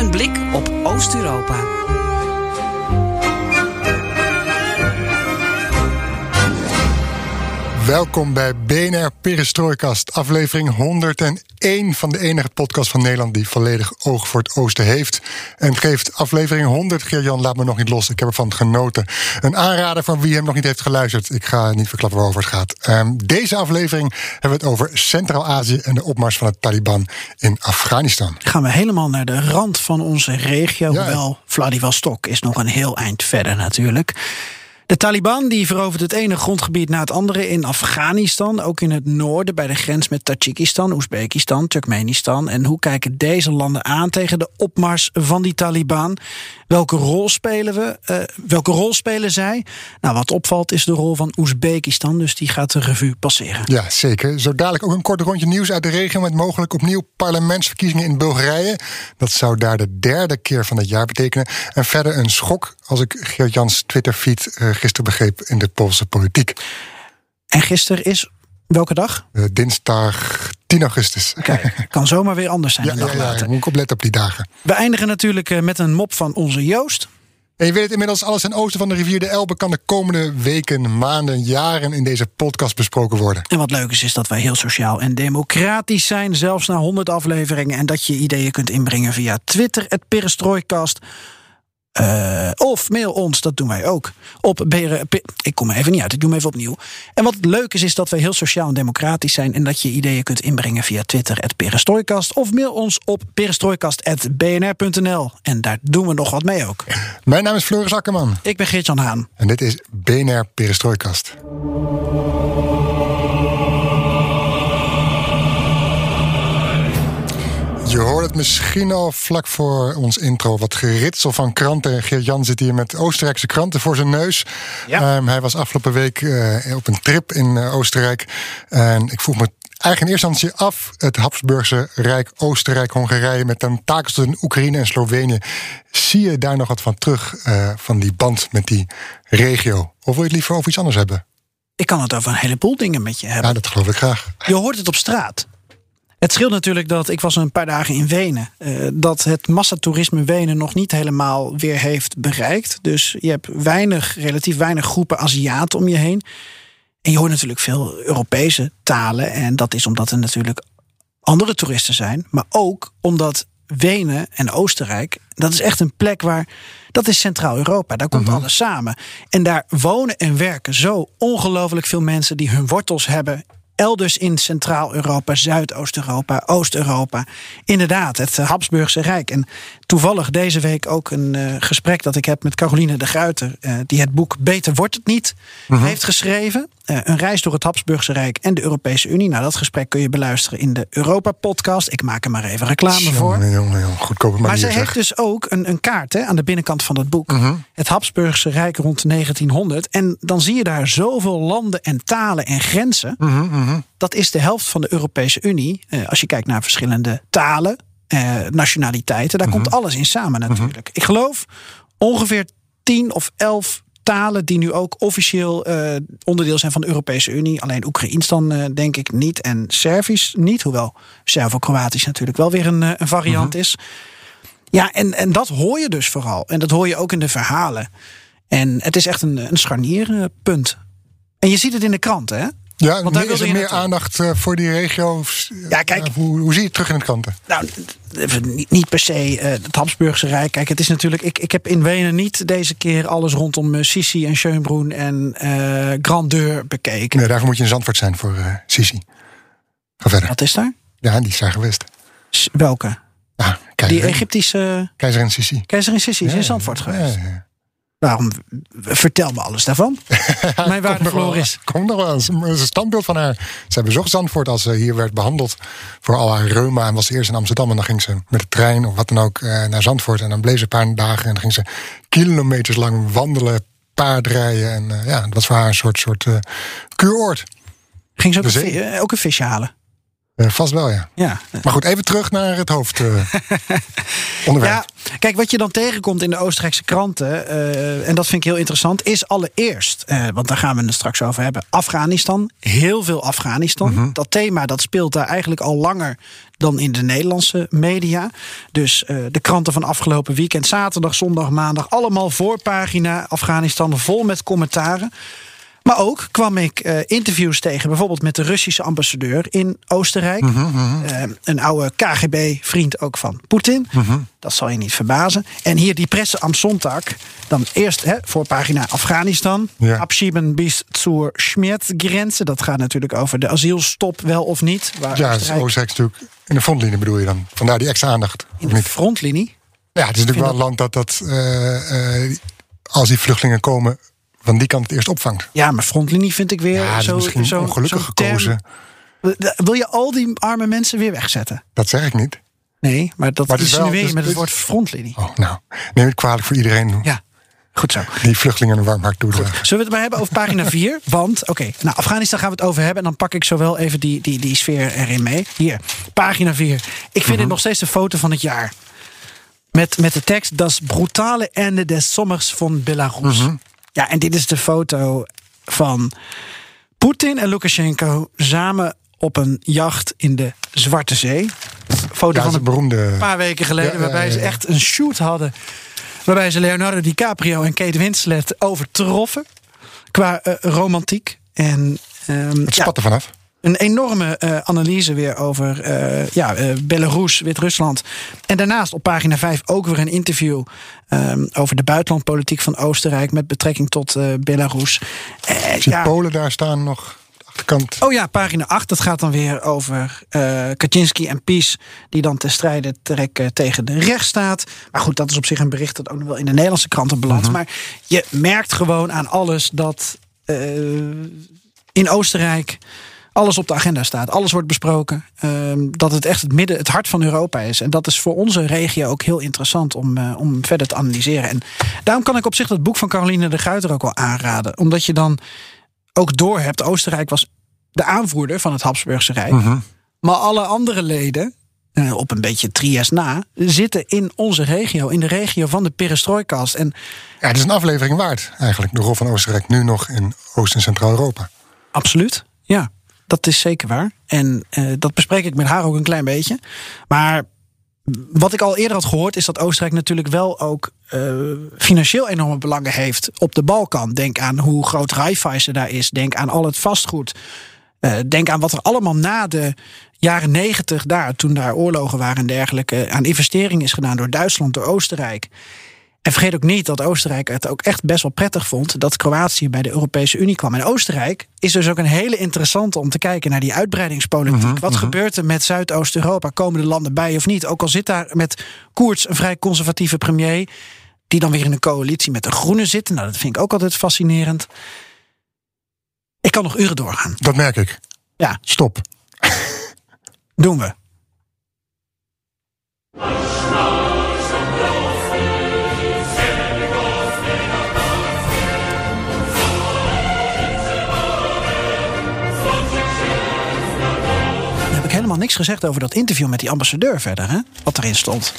Een blik op Oost-Europa. Welkom bij BNR Perestrooikast, aflevering 101 van de enige podcast van Nederland die volledig oog voor het oosten heeft. En geeft aflevering 100, Geert-Jan, laat me nog niet los, ik heb ervan genoten. Een aanrader van wie hem nog niet heeft geluisterd. Ik ga niet verklappen waarover het gaat. Um, deze aflevering hebben we het over Centraal-Azië en de opmars van het Taliban in Afghanistan. Gaan we helemaal naar de rand van onze regio, ja. hoewel Vladivostok is nog een heel eind verder natuurlijk. De Taliban die verovert het ene grondgebied na het andere in Afghanistan, ook in het noorden bij de grens met Tajikistan, Oezbekistan, Turkmenistan. En hoe kijken deze landen aan tegen de opmars van die Taliban? Welke rol spelen we? Uh, welke rol spelen zij? Nou, wat opvalt is de rol van Oezbekistan, dus die gaat de revue passeren. Ja, zeker. Zo dadelijk ook een kort rondje nieuws uit de regio met mogelijk opnieuw parlementsverkiezingen in Bulgarije. Dat zou daar de derde keer van het jaar betekenen. En verder een schok, als ik Geert-Jans Twitter-feed uh, gisteren begreep in de Poolse politiek. En gisteren is welke dag? Uh, dinsdag 10 augustus. Kijk, kan zomaar weer anders zijn. Ja, een dag ja, ja, later. moet ik opletten op die dagen. We eindigen natuurlijk uh, met een mop van onze Joost. En je weet het inmiddels, alles ten oosten van de rivier de Elbe kan de komende weken, maanden, jaren in deze podcast besproken worden. En wat leuk is, is dat wij heel sociaal en democratisch zijn, zelfs na 100 afleveringen. En dat je ideeën kunt inbrengen via Twitter, het Perestrooikast. Uh, of mail ons, dat doen wij ook. Op beren, ik kom er even niet uit, ik doe hem even opnieuw. En wat leuk is, is dat wij heel sociaal en democratisch zijn... en dat je ideeën kunt inbrengen via Twitter, Perestrooikast... of mail ons op perestrooikast.bnr.nl. En daar doen we nog wat mee ook. Mijn naam is Floris Akkerman. Ik ben Geert-Jan Haan. En dit is BNR Perestrooikast. Je hoort het misschien al vlak voor ons intro. Wat geritsel van kranten. Geert-Jan zit hier met Oostenrijkse kranten voor zijn neus. Ja. Um, hij was afgelopen week uh, op een trip in uh, Oostenrijk. En ik vroeg me eigenlijk in eerste instantie af... het Habsburgse Rijk, Oostenrijk, Hongarije... met tentakels in Oekraïne en Slovenië. Zie je daar nog wat van terug, uh, van die band met die regio? Of wil je het liever over iets anders hebben? Ik kan het over een heleboel dingen met je hebben. Ja, dat geloof ik graag. Je hoort het op straat. Het scheelt natuurlijk dat ik was een paar dagen in Wenen. Uh, dat het massatoerisme Wenen nog niet helemaal weer heeft bereikt. Dus je hebt weinig, relatief weinig groepen Aziaten om je heen. En je hoort natuurlijk veel Europese talen. En dat is omdat er natuurlijk andere toeristen zijn. Maar ook omdat Wenen en Oostenrijk, dat is echt een plek waar. Dat is Centraal-Europa, daar komt uh -huh. alles samen. En daar wonen en werken zo ongelooflijk veel mensen die hun wortels hebben elders in Centraal-Europa, Zuidoost-Europa, Oost-Europa. Inderdaad, het Habsburgse Rijk. En toevallig deze week ook een uh, gesprek dat ik heb met Caroline de Gruiter, uh, die het boek Beter wordt het niet -huh. heeft geschreven. Uh, een reis door het Habsburgse Rijk en de Europese Unie. Nou, dat gesprek kun je beluisteren in de Europa-podcast. Ik maak er maar even reclame jongen, voor. Jongen, jongen, goedkope manier, maar ze heeft dus ook een, een kaart hè, aan de binnenkant van het boek. -huh. Het Habsburgse Rijk rond 1900. En dan zie je daar zoveel landen en talen en grenzen. -huh, dat is de helft van de Europese Unie. Als je kijkt naar verschillende talen, uh, nationaliteiten, daar Mhm. komt alles in samen natuurlijk. Ik geloof ongeveer 10 of 11 talen die nu ook officieel uh, onderdeel zijn van de Europese Unie. Alleen Oekraïens dan denk ik niet en Servisch niet. Hoewel Servo-Kroatisch natuurlijk wel weer een, een variant Mhm. is. Ja, en, en dat hoor je dus vooral. En dat hoor je ook in de verhalen. En het is echt een, een scharnierpunt. En je ziet het in de kranten, hè? Ja, Want daar is er meer naartoe. aandacht uh, voor die regio? Ja, kijk. Uh, hoe, hoe zie je het terug in de kranten? Nou, niet, per se uh, het Habsburgse Rijk. Kijk, het is natuurlijk. Ik, ik heb in Wenen niet deze keer alles rondom Sisi en Schönbrunn en uh, Grandeur bekeken. Nee, daarvoor moet je in Zandvoort zijn voor uh, Sisi. Ga verder. Wat is daar? Ja, die is daar geweest. S welke? Ja, die Egyptische. Keizerin Sisi. Keizerin Sisi is ja, in Zandvoort geweest. Ja, ja. Daarom vertel me alles daarvan. Mijn waarde Floris. Komt nog wel eens een standbeeld van haar. Ze bezocht Zandvoort als ze hier werd behandeld voor al haar reuma. En was ze eerst in Amsterdam en dan ging ze met de trein of wat dan ook eh, naar Zandvoort. En dan bleef ze een paar dagen en dan ging ze kilometers lang wandelen, paardrijden. En uh, ja, dat was voor haar een soort, soort uh, kuuroord. Ging ze ook, een, vi- ook een visje halen? Uh, vast wel, ja. ja. Maar goed, even terug naar het hoofdonderwerp. Uh, ja, kijk, wat je dan tegenkomt in de Oostenrijkse kranten, uh, en dat vind ik heel interessant, is allereerst, want daar gaan we het straks over hebben, Afghanistan. Heel veel Afghanistan. Mm -hmm. Dat thema dat speelt daar eigenlijk al langer dan in de Nederlandse media. Dus de kranten van afgelopen weekend, zaterdag, zondag, maandag, allemaal voorpagina Afghanistan vol met commentaren. Maar ook kwam ik uh, interviews tegen, bijvoorbeeld met de Russische ambassadeur in Oostenrijk. Mhm, -hmm. uh, een oude KGB-vriend ook van Poetin. Mhm. Dat zal je niet verbazen. En hier die presse am Sonntag. Dan eerst hè, voor pagina Afghanistan. Ja. Abschieben bis zur Schmerzgrenze. Dat gaat natuurlijk over de asielstop, wel of niet. Waar ja, Oostenrijk... Oostenrijk is natuurlijk in de frontlinie bedoel je dan. Vandaar die extra aandacht. In de frontlinie? Ja, het is natuurlijk wel een land dat, dat uh, als die vluchtelingen komen van die kant het eerst opvangt. Ja, maar frontlinie vind ik weer ja, zo, misschien zo ongelukkig zo gekozen. Term. Wil je al die arme mensen weer wegzetten? Dat zeg ik niet. Nee, maar dat maar het is wel, weer dus, met het woord frontlinie. Oh, nou, neem het kwalijk voor iedereen. Ja. Goed zo. Die vluchtelingen een warm hart toedragen. Zullen we het maar hebben over pagina 4? Want, oké, okay, nou, Afghanistan gaan we het over hebben. En dan pak ik zowel even die, die, die sfeer erin mee. Hier, pagina 4. Ik vind mm -hmm. dit nog steeds de foto van het jaar. Met, met de tekst: Das brutale Ende des Sommers van Belarus. Mm -hmm. Ja, en dit is de foto van Poetin en Lukashenko samen op een jacht in de Zwarte Zee. Foto ja, van een beroemde... paar weken geleden, ja, waarbij ja, ze echt een shoot hadden. Waarbij ze Leonardo DiCaprio en Kate Winslet overtroffen. Qua uh, romantiek. En, um, het spat er vanaf. Een enorme uh, analyse weer over uh, ja, Belarus, Wit-Rusland. En daarnaast op pagina 5 ook weer een interview um, over de buitenlandpolitiek van Oostenrijk met betrekking tot Belarus. Zie ja. Polen daar staan nog? Achterkant. Oh ja, pagina 8. Dat gaat dan weer over Kaczynski en Pies. Die dan ten strijde trekken tegen de rechtsstaat. Maar goed, dat is op zich een bericht dat ook nog wel in de Nederlandse kranten belandt. Mhm. -huh. Maar je merkt gewoon aan alles dat in Oostenrijk alles op de agenda staat. Alles wordt besproken. Uh, dat het echt het midden, het hart van Europa is. En dat is voor onze regio ook heel interessant om, uh, om verder te analyseren. En daarom kan ik op zich dat boek van Caroline de Guiter ook wel aanraden. Omdat je dan ook doorhebt. Oostenrijk was de aanvoerder van het Habsburgse Rijk. Mhm. Maar alle andere leden, uh, op een beetje Triest na, zitten in onze regio. In de regio van de perestrooikast. En ja, het is een aflevering waard eigenlijk. De rol van Oostenrijk nu nog in Oost- en Centraal-Europa. Absoluut, ja. Dat is zeker waar. En uh, dat bespreek ik met haar ook een klein beetje. Maar wat ik al eerder had gehoord, is dat Oostenrijk natuurlijk wel ook uh, financieel enorme belangen heeft op de Balkan. Denk aan hoe groot Raiffeisen daar is. Denk aan al het vastgoed. Uh, denk aan wat er allemaal na de jaren negentig daar, toen daar oorlogen waren en dergelijke, aan investeringen is gedaan door Duitsland, door Oostenrijk. En vergeet ook niet dat Oostenrijk het ook echt best wel prettig vond dat Kroatië bij de Europese Unie kwam. En Oostenrijk is dus ook een hele interessante om te kijken naar die uitbreidingspolitiek. Mhm, Wat gebeurt er met Zuidoost-Europa? Komen de landen bij of niet? Ook al zit daar met Koerts een vrij conservatieve premier, die dan weer in een coalitie met de Groenen zit. Nou, dat vind ik ook altijd fascinerend. Ik kan nog uren doorgaan. Dat merk ik. Ja. Stop. Doen we. Helemaal niks gezegd over dat interview met die ambassadeur verder, hè? Wat erin stond.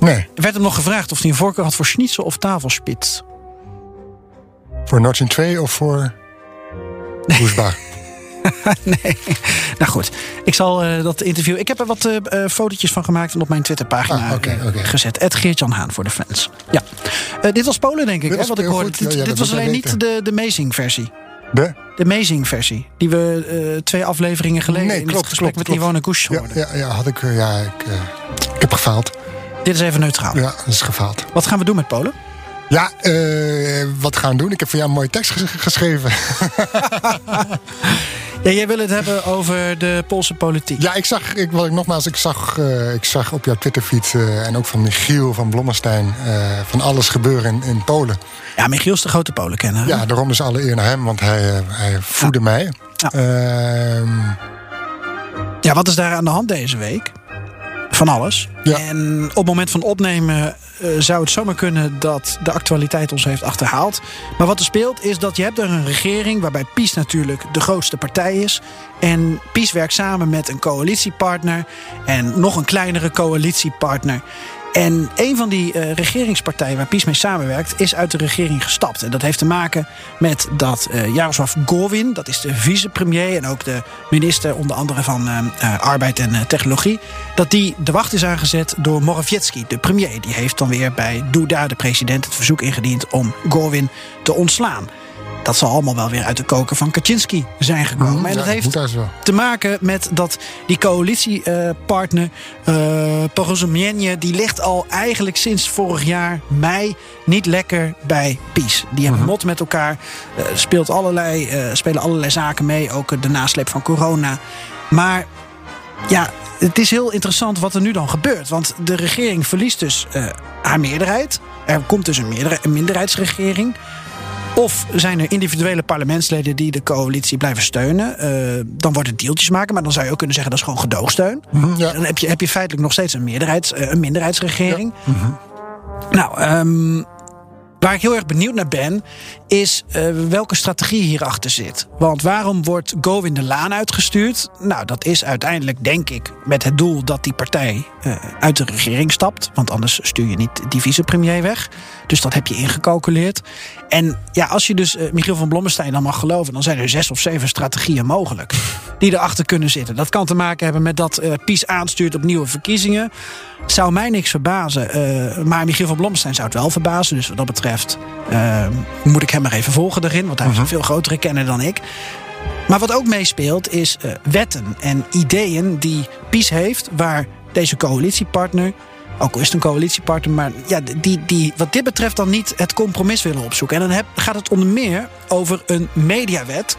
Nee. Er werd hem nog gevraagd of hij een voorkeur had voor schnitzel of tafelspits. Voor Stream 2 of voor Hoesbach? nee. Nou goed, ik zal uh, dat interview. Ik heb er wat uh, fotootjes van gemaakt en op mijn Twitterpagina ah, okay, okay. gezet. Ed Geert-Jan Haan voor de fans. Ja. Uh, dit was Polen, denk ik. Dit hè, wat ik hoorde. Ja, dit, ja, dit was alleen niet de, de amazing versie. De? De amazing versie. Die we twee afleveringen geleden nee, in klopt, het gesprek klopt, met klopt. Gusch hoorden. Ja, ja, ja, had ik, ja ik, ik heb gefaald. Dit is even neutraal. Ja, dat is gefaald. Wat gaan we doen met Polen? Ja, uh, wat gaan we doen? Ik heb voor jou een mooie tekst ges geschreven. Ja, jij wil het hebben over de Poolse politiek. Ja, ik zag, ik, wat ik, nogmaals, ik zag, uh, ik zag op jouw Twitterfeed uh, en ook van Michiel van Blommestein van alles gebeuren in, in, Polen. Ja, Michiel is de grote Polenkenner. Ja, daarom is alle eer naar hem, want hij, hij voedde ja. mij. Ja. Ehm, ja, wat is daar aan de hand deze week? Van alles. Ja. En op het moment van opnemen uh, zou het zomaar kunnen dat de actualiteit ons heeft achterhaald. Maar wat er speelt is dat je hebt er een regering waarbij PiS natuurlijk de grootste partij is. En PiS werkt samen met een coalitiepartner en nog een kleinere coalitiepartner. En een van die uh, regeringspartijen waar PiS mee samenwerkt, is uit de regering gestapt. En dat heeft te maken met dat uh, Jaroslav Gowin, dat is de vicepremier en ook de minister onder andere van uh, Arbeid en Technologie, dat die de wacht is aangezet door Morawiecki, de premier. Die heeft dan weer bij Duda, de president, het verzoek ingediend om Gowin te ontslaan. Dat zal allemaal wel weer uit de koker van Kaczynski zijn gekomen. Mm, en dat ja, heeft te maken met dat die coalitiepartner uh, Porozumienie... die ligt al eigenlijk sinds vorig jaar mei niet lekker bij PiS. Die hebben mot met elkaar, uh, speelt allerlei, uh, spelen allerlei zaken mee. Ook de nasleep van corona. Maar ja, het is heel interessant wat er nu dan gebeurt. Want de regering verliest dus haar meerderheid. Er komt dus een minderheidsregering... Of zijn er individuele parlementsleden die de coalitie blijven steunen? Uh, dan wordt het deeltjes maken, maar dan zou je ook kunnen zeggen dat is gewoon gedoogsteun. Mm -hmm, ja. Dan heb je, heb je feitelijk nog steeds een, meerderheids, uh, een minderheidsregering. Ja. Mm -hmm. Nou, um, waar ik heel erg benieuwd naar ben, is uh, welke strategie hierachter zit. Want waarom wordt Govin de Laan uitgestuurd? Nou, dat is uiteindelijk, denk ik, met het doel dat die partij uh, uit de regering stapt. Want anders stuur je niet die vicepremier weg. Dus dat heb je ingecalculeerd. En ja, als je dus uh, Michiel van Blommestein dan mag geloven, dan zijn er zes of zeven strategieën mogelijk die erachter kunnen zitten. Dat kan te maken hebben met dat PiS aanstuurt op nieuwe verkiezingen. Zou mij niks verbazen. Maar Michiel van Blommestein zou het wel verbazen. Dus wat dat betreft uh, moet ik hem maar even volgen daarin. Want hij is een veel grotere kenner dan ik. Maar wat ook meespeelt is uh, wetten en ideeën die PiS heeft... waar deze coalitiepartner, ook al is het een coalitiepartner... maar ja, die, die wat dit betreft dan niet het compromis willen opzoeken. En dan heb, gaat het onder meer over een mediawet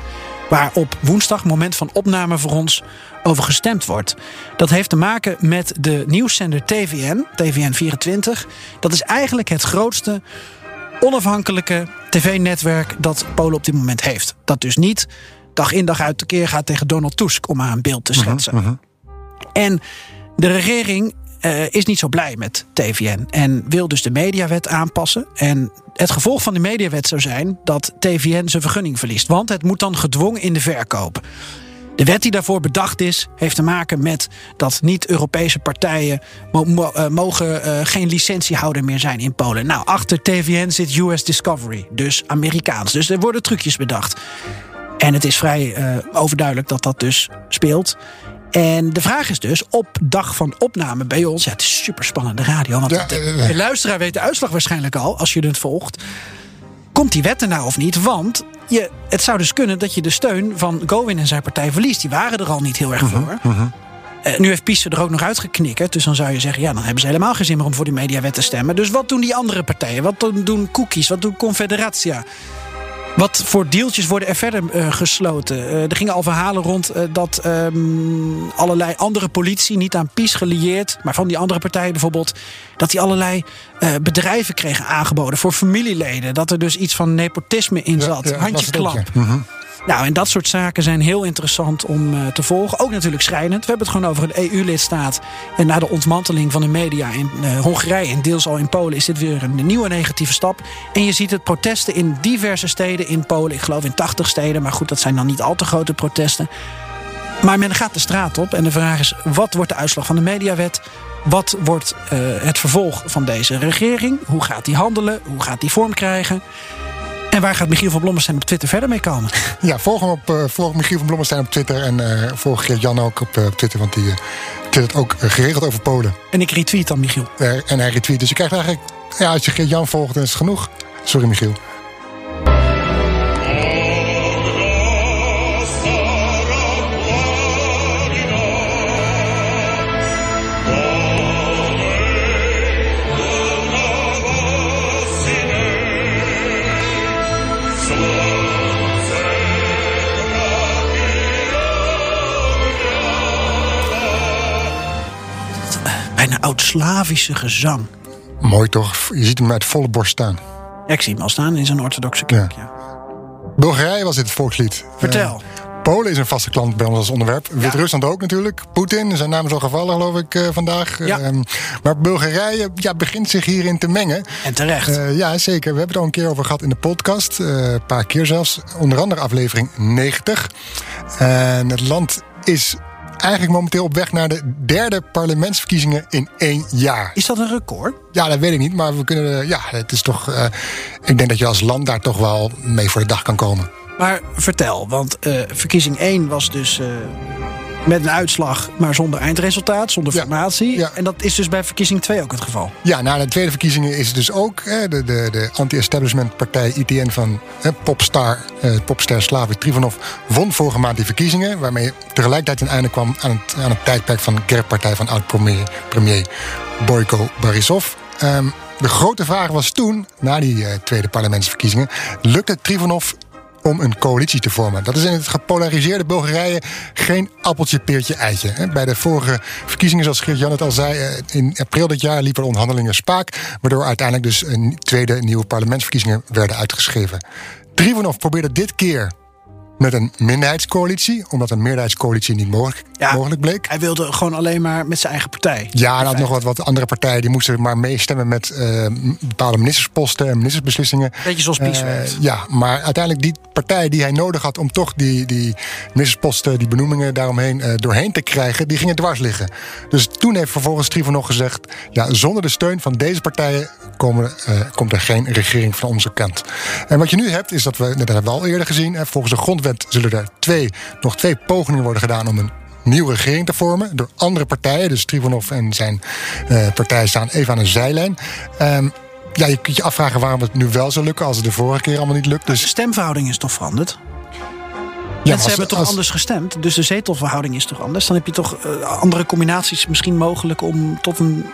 waar op woensdag, moment van opname voor ons, over gestemd wordt. Dat heeft te maken met de nieuwszender TVN, TVN 24. Dat is eigenlijk het grootste onafhankelijke tv-netwerk dat Polen op dit moment heeft. Dat dus niet dag in dag uit de keer gaat tegen Donald Tusk, om maar een beeld te schetsen. Uh -huh, uh -huh. En de regering uh, is niet zo blij met TVN en wil dus de mediawet aanpassen. En het gevolg van de mediawet zou zijn dat TVN zijn vergunning verliest. Want het moet dan gedwongen in de verkoop. De wet die daarvoor bedacht is, heeft te maken met dat niet-Europese partijen mo mo uh, mogen uh, geen licentiehouder meer zijn in Polen. Nou, achter TVN zit US Discovery, dus Amerikaans. Dus er worden trucjes bedacht. En het is vrij uh, overduidelijk dat dat dus speelt. En de vraag is dus, op dag van opname bij ons... Ja, het is super spannende radio. Want Ja, de, eh, de luisteraar weet de uitslag waarschijnlijk al... als je het volgt. Komt die wet er nou of niet? Want je, het zou dus kunnen dat je de steun van Gowin en zijn partij verliest. Die waren er al niet heel erg voor. Uh, nu heeft Pies er ook nog uitgeknikkerd. Dus dan zou je zeggen, ja, dan hebben ze helemaal geen zin meer om voor die mediawet te stemmen. Dus wat doen die andere partijen? Wat doen Cookies? Wat doen Confederatia? Wat voor deeltjes worden er verder uh, gesloten? Uh, er gingen al verhalen rond uh, dat um, allerlei andere politie, niet aan PiS gelieerd, maar van die andere partijen bijvoorbeeld, dat die allerlei bedrijven kregen aangeboden voor familieleden. Dat er dus iets van nepotisme in zat. ja, ja. Mhm. Nou, en dat soort zaken zijn heel interessant om uh, te volgen. Ook natuurlijk schrijnend. We hebben het gewoon over een EU-lidstaat. En na de ontmanteling van de media in uh, Hongarije en deels al in Polen... is dit weer een nieuwe negatieve stap. En je ziet het protesten in diverse steden in Polen. Ik geloof in 80 steden, maar goed, dat zijn dan niet al te grote protesten. Maar men gaat de straat op en de vraag is... wat wordt de uitslag van de mediawet? Wat wordt uh, het vervolg van deze regering? Hoe gaat die handelen? Hoe gaat die vorm krijgen? En waar gaat Michiel van Blommestein op Twitter verder mee komen? Ja, volg hem op uh, volg Michiel van Blommestein op Twitter. En uh, volg Jan ook op uh, Twitter, want die twittert ook geregeld over Polen. En ik retweet dan Michiel. en hij retweet. Dus je krijgt eigenlijk, ja, als je Jan volgt, dan is het genoeg. Sorry, Michiel. Bijna oud-Slavische gezang. Mooi toch? Je ziet hem uit volle borst staan. Ja, ik zie hem al staan in zo'n orthodoxe kerk. Ja. Bulgarije was dit volkslied. Vertel. Eh, Polen is een vaste klant bij ons als onderwerp. Wit-Rusland ook natuurlijk. Poetin, zijn naam is al gevallen geloof ik uh, vandaag. Ja. Uh, maar Bulgarije ja, begint zich hierin te mengen. En terecht. Uh, ja, zeker. We hebben het al een keer over gehad in de podcast. een paar keer zelfs. Onder andere aflevering 90. En het land is eigenlijk momenteel op weg naar de derde parlementsverkiezingen in één jaar. Is dat een record? Ja, dat weet ik niet. Maar we kunnen. Ja, het is toch. Ik denk dat je als land daar toch wel mee voor de dag kan komen. Maar vertel, want uh, verkiezing 1 was dus. Uh, met een uitslag, maar zonder eindresultaat, zonder formatie. Ja, ja. En dat is dus bij verkiezing 2 ook het geval. Ja, na de tweede verkiezingen is het dus ook hè, de, de, de anti-establishment partij ITN van hè, popstar, eh, popster Slavik Trivanov won vorige maand die verkiezingen. Waarmee tegelijkertijd een einde kwam aan het, aan het tijdperk van de kerkpartij van oud-premier premier Boyko Borisov. Um, de grote vraag was toen, na die uh, tweede parlementsverkiezingen, lukte Trivanov om een coalitie te vormen. Dat is in het gepolariseerde Bulgarije geen appeltje, peertje, eitje. Bij de vorige verkiezingen, zoals Geert-Jan het al zei... in april dit jaar liepen de onderhandelingen spaak... waardoor uiteindelijk dus een tweede nieuwe parlementsverkiezingen werden uitgeschreven. Trivanov probeerde dit keer met een minderheidscoalitie, omdat een meerderheidscoalitie niet mogelijk, ja, mogelijk bleek. Hij wilde gewoon alleen maar met zijn eigen partij. Ja, en had nog wat, wat andere partijen die moesten maar meestemmen met uh, bepaalde ministersposten en ministersbeslissingen. Beetje zoals PiS uh, Ja, maar uiteindelijk die partij die hij nodig had om toch die, die ministersposten, die benoemingen daaromheen uh, doorheen te krijgen, die gingen dwars liggen. Dus toen heeft vervolgens Trivan nog gezegd: ja, zonder de steun van deze partijen komen, komt er geen regering van onze kant. En wat je nu hebt, is dat we, dat hebben we al eerder gezien, volgens de grondwet zullen er twee, nog twee pogingen worden gedaan om een nieuwe regering te vormen door andere partijen. Dus Trivanov en zijn uh, partij staan even aan een zijlijn. Um, ja, je kunt je afvragen waarom het nu wel zou lukken als het de vorige keer allemaal niet lukt. Dus... De stemverhouding is toch veranderd? Ja, Mensen hebben toch als... anders gestemd, dus de zetelverhouding is toch anders? Dan heb je toch uh, andere combinaties misschien mogelijk om tot een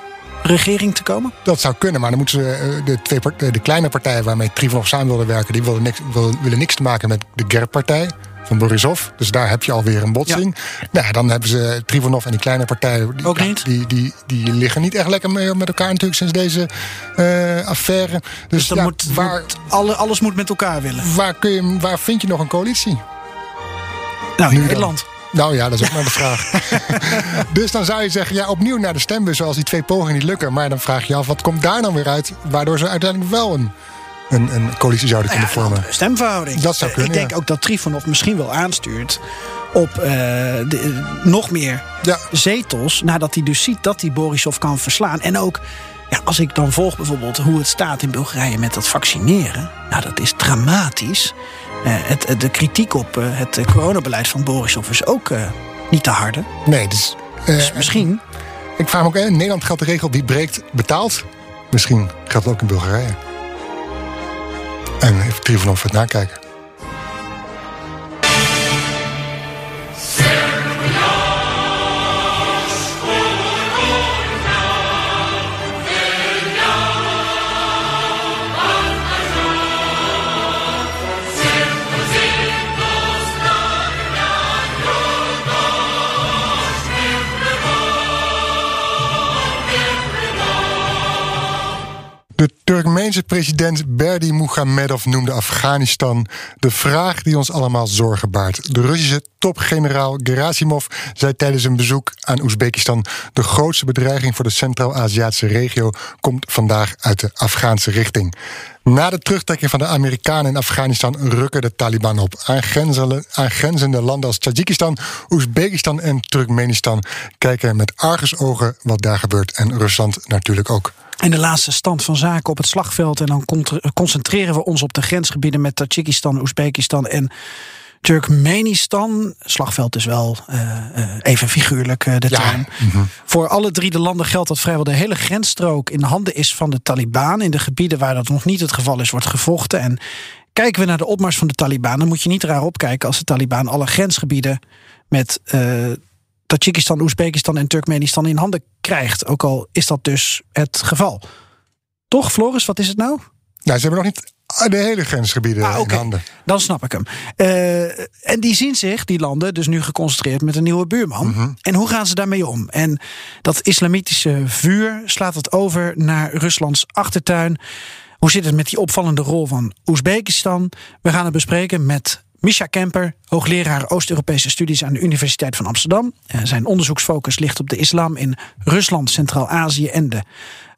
regering te komen? Dat zou kunnen, maar dan moeten ze de, twee, de kleine partijen waarmee Trivanov samen wilde werken, die wilden niks, willen niks te maken met de GERB-partij van Borisov. Dus daar heb je alweer een botsing. Ja. Nou, dan hebben ze Trivanov en die kleine partijen. Die, Ook niet? Die, die, die, liggen niet echt lekker mee met elkaar natuurlijk sinds deze uh, affaire. Dus, dus dan ja, moet, waar, moet alle, alles moet met elkaar willen. Waar, kun je, waar vind je nog een coalitie? Nou, in Nederland. Nou ja, dat is ook maar de vraag. dus dan zou je zeggen, ja, opnieuw naar de stembus zoals die twee pogingen niet lukken. Maar dan vraag je je af, wat komt daar dan weer uit? Waardoor ze uiteindelijk wel een, een, een coalitie zouden Nou kunnen ja, vormen. Stemverhouding. Dat zou kunnen, Ik denk ja. ook dat Trifonov misschien wel aanstuurt op uh, de, nog meer ja. zetels. Nadat hij dus ziet dat hij Borisov kan verslaan. En ook, ja, als ik dan volg bijvoorbeeld hoe het staat in Bulgarije met dat vaccineren. Nou, dat is dramatisch. Uh, het, de kritiek op uh, het coronabeleid van Borisov is ook uh, niet te harde. Nee, dus, dus misschien. Ik vraag me ook, in Nederland geldt de regel wie breekt betaalt. Misschien geldt het ook in Bulgarije. En even Trivanov het nakijken. Turkmeense president Berdi Muhamedov noemde Afghanistan de vraag die ons allemaal zorgen baart. De Russische topgeneraal Gerasimov zei tijdens een bezoek aan Oezbekistan: de grootste bedreiging voor de Centraal-Aziatische regio komt vandaag uit de Afghaanse richting. Na de terugtrekking van de Amerikanen in Afghanistan rukken de Taliban op. Aangrenzende, aangrenzende landen als Tajikistan, Oezbekistan en Turkmenistan kijken met argusogen wat daar gebeurt. En Rusland natuurlijk ook. En de laatste stand van zaken op het slagveld. En dan concentreren we ons op de grensgebieden met Tajikistan, Oezbekistan en Turkmenistan. Slagveld is wel uh, uh, even figuurlijk uh, de Ja, term. mhm. Voor alle drie de landen geldt dat vrijwel de hele grensstrook in handen is van de Taliban. In de gebieden waar dat nog niet het geval is, wordt gevochten. En kijken we naar de opmars van de Taliban, dan moet je niet raar opkijken als de Taliban alle grensgebieden met Tajikistan, Oezbekistan en Turkmenistan in handen krijgt. Ook al is dat dus het geval. Toch, Floris, wat is het nou? Nou, ze hebben nog niet de hele grensgebieden Ah, in handen. Dan snap ik hem. Eh, en die zien zich, die landen, dus nu geconcentreerd met een nieuwe buurman. Mhm. En hoe gaan ze daarmee om? En dat islamitische vuur slaat het over naar Ruslands achtertuin. Hoe zit het met die opvallende rol van Oezbekistan? We gaan het bespreken met Misha Kemper, hoogleraar Oost-Europese studies aan de Universiteit van Amsterdam. Eh, zijn onderzoeksfocus ligt op de islam in Rusland, Centraal-Azië en de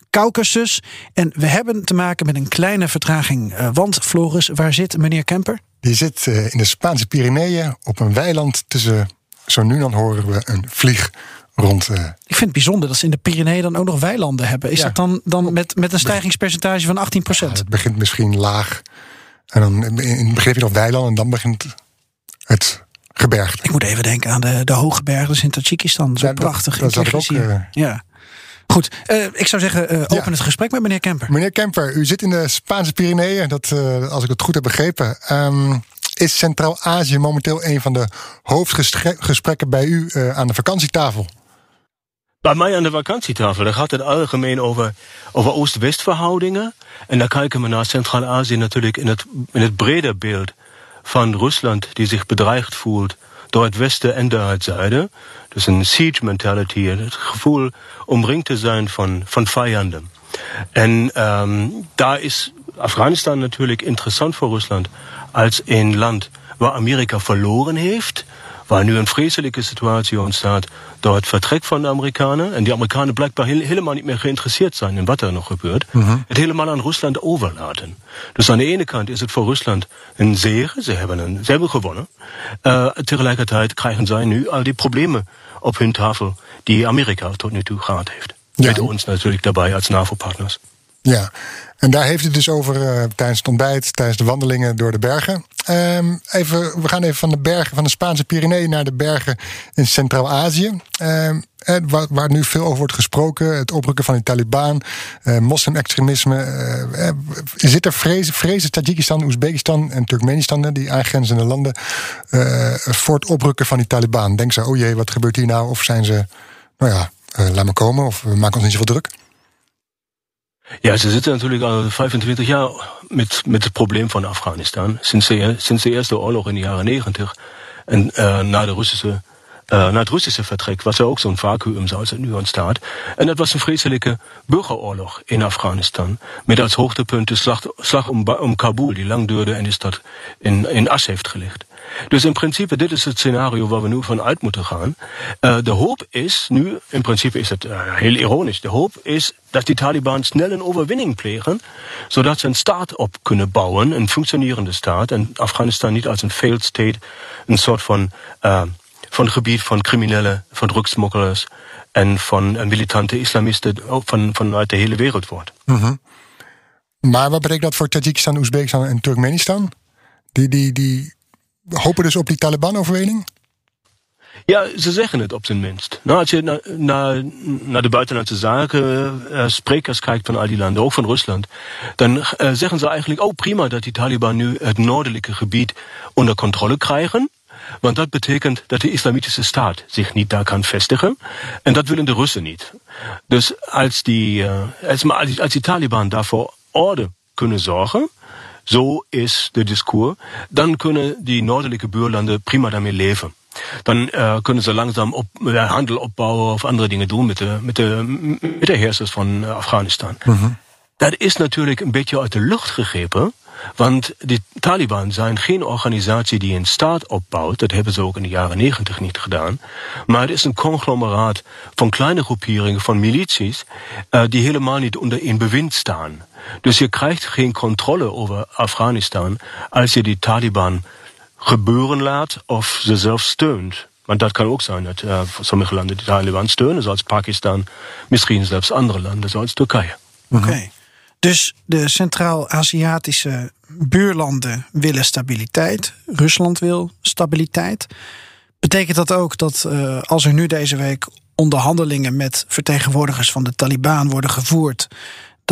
Caucasus. En we hebben te maken met een kleine vertraging. eh, want Floris, waar zit meneer Kemper? Die zit eh, in de Spaanse Pyreneeën op een weiland tussen. Zo nu dan horen we een vlieg rond. Ik vind het bijzonder dat ze in de Pyreneeën dan ook nog weilanden hebben. Is Ja. dat dan, dan met, met een stijgingspercentage van 18% het begint misschien laag. En dan begin heb je nog weiland en dan begint het gebergte. Ik moet even denken aan de, de hoge bergen in Tajikistan. Zo Ja, dat- prachtig. dat ik ook, eh, ja. Goed, eh, ik zou zeggen, eh, open Ja. het gesprek met meneer Kemper. Meneer Kemper, u zit in de Spaanse Pyreneeën. Dat, als ik het goed heb begrepen. Ehm, is Centraal-Azië momenteel een van de hoofdgesprekken bij u aan de vakantietafel? Bij mij aan de vakantietafel, daar gaat het algemeen over, over Oost-West verhoudingen. En dan kijken we naar Centraal-Azië natuurlijk in het, in het brede beeld van Rusland, die zich bedreigd voelt door het Westen en door het Zuiden. Dus een siege mentality, het gevoel omringd te zijn van, van vijanden. En ehm, daar is Afghanistan natuurlijk interessant voor Rusland als een land waar Amerika verloren heeft. Waar nu een vreselijke situatie ontstaat door het vertrek van de Amerikanen. En die Amerikanen blijkbaar heel- helemaal niet meer geïnteresseerd zijn in wat er nog gebeurt. Het helemaal aan Rusland overlaten. Dus aan de ene kant is het voor Rusland een zege. Ze hebben, een, ze hebben gewonnen. Eh, tegelijkertijd krijgen zij nu al die problemen op hun tafel die Amerika tot nu toe gehad heeft. Ja. Met ons natuurlijk daarbij als NAVO-partners. Ja, en daar heeft het dus over eh, tijdens het ontbijt, tijdens de wandelingen door de bergen. Ehm, even, we gaan even van de bergen van de Spaanse Pyreneeën naar de bergen in Centraal-Azië. Ehm, eh, waar, waar nu veel over wordt gesproken, het oprukken van de Taliban, eh, moslimextremisme. eh, zit er vrezen, vrezen Tajikistan, Oezbekistan en Turkmenistan, die aangrenzende landen, voor het oprukken van die Taliban? Denk ze, oh jee, wat gebeurt hier nou? Of zijn ze, nou ja, laat maar komen, of we maken ons niet zoveel druk? Ja, ze zitten natuurlijk al 25 jaar met, met het probleem van Afghanistan. Sinds de, sinds de eerste oorlog in de jaren 90. En uh, na, de Russische, uh, na het Russische vertrek was er ook zo'n vacuüm zoals het nu ontstaat. En dat was een vreselijke burgeroorlog in Afghanistan. Met als hoogtepunt de slag, slag om, om Kabul, die lang duurde en die stad in, in as heeft gelegd. Dus in principe, dit is het scenario waar we nu van uit moeten gaan. Uh, de hoop is nu, in principe is het uh, heel ironisch, de hoop is dat die Taliban snel een overwinning plegen, zodat ze een staat op kunnen bouwen, een functionerende staat, en Afghanistan niet als een failed state, een soort van, uh, van gebied van criminelen, van drugsmokkelers en van militante islamisten van, vanuit de hele wereld wordt. -hmm. Maar wat betekent dat voor Tajikistan, Oezbekistan en Turkmenistan? Die, die, die hopen dus op die Taliban-overwinning? Ja, ze zeggen het op zijn minst. Nou, als je naar, naar, naar de buitenlandse zaken uh, sprekers kijkt van al die landen, ook van Rusland, dan uh, zeggen ze eigenlijk, oh prima dat die Taliban nu het noordelijke gebied onder controle krijgen. Want dat betekent dat de islamitische staat zich niet daar kan vestigen. En dat willen de Russen niet. Dus als die, uh, als, als die Taliban daarvoor orde kunnen zorgen, zo is de discours, dan kunnen die noordelijke buurlanden prima daarmee leven. Dan uh, kunnen ze langzaam op, uh, handel opbouwen of andere dingen doen met de, met de, met de heersers van uh, Afghanistan. Mm -hmm. Dat is natuurlijk een beetje uit de lucht gegrepen. Want de Taliban zijn geen organisatie die een staat opbouwt. Dat hebben ze ook in de jaren negentig niet gedaan. Maar het is een conglomeraat van kleine groeperingen, van milities, uh, die helemaal niet onder één bewind staan. Dus je krijgt geen controle over Afghanistan als je die Taliban gebeuren laat of ze zelf steunt. Want dat kan ook zijn dat uh, sommige landen de Taliban steunen, zoals Pakistan, misschien zelfs andere landen, zoals Turkije. Oké. Okay. Dus de Centraal-Aziatische buurlanden willen stabiliteit. Rusland wil stabiliteit. Betekent dat ook dat uh, als er nu deze week onderhandelingen met vertegenwoordigers van de Taliban worden gevoerd,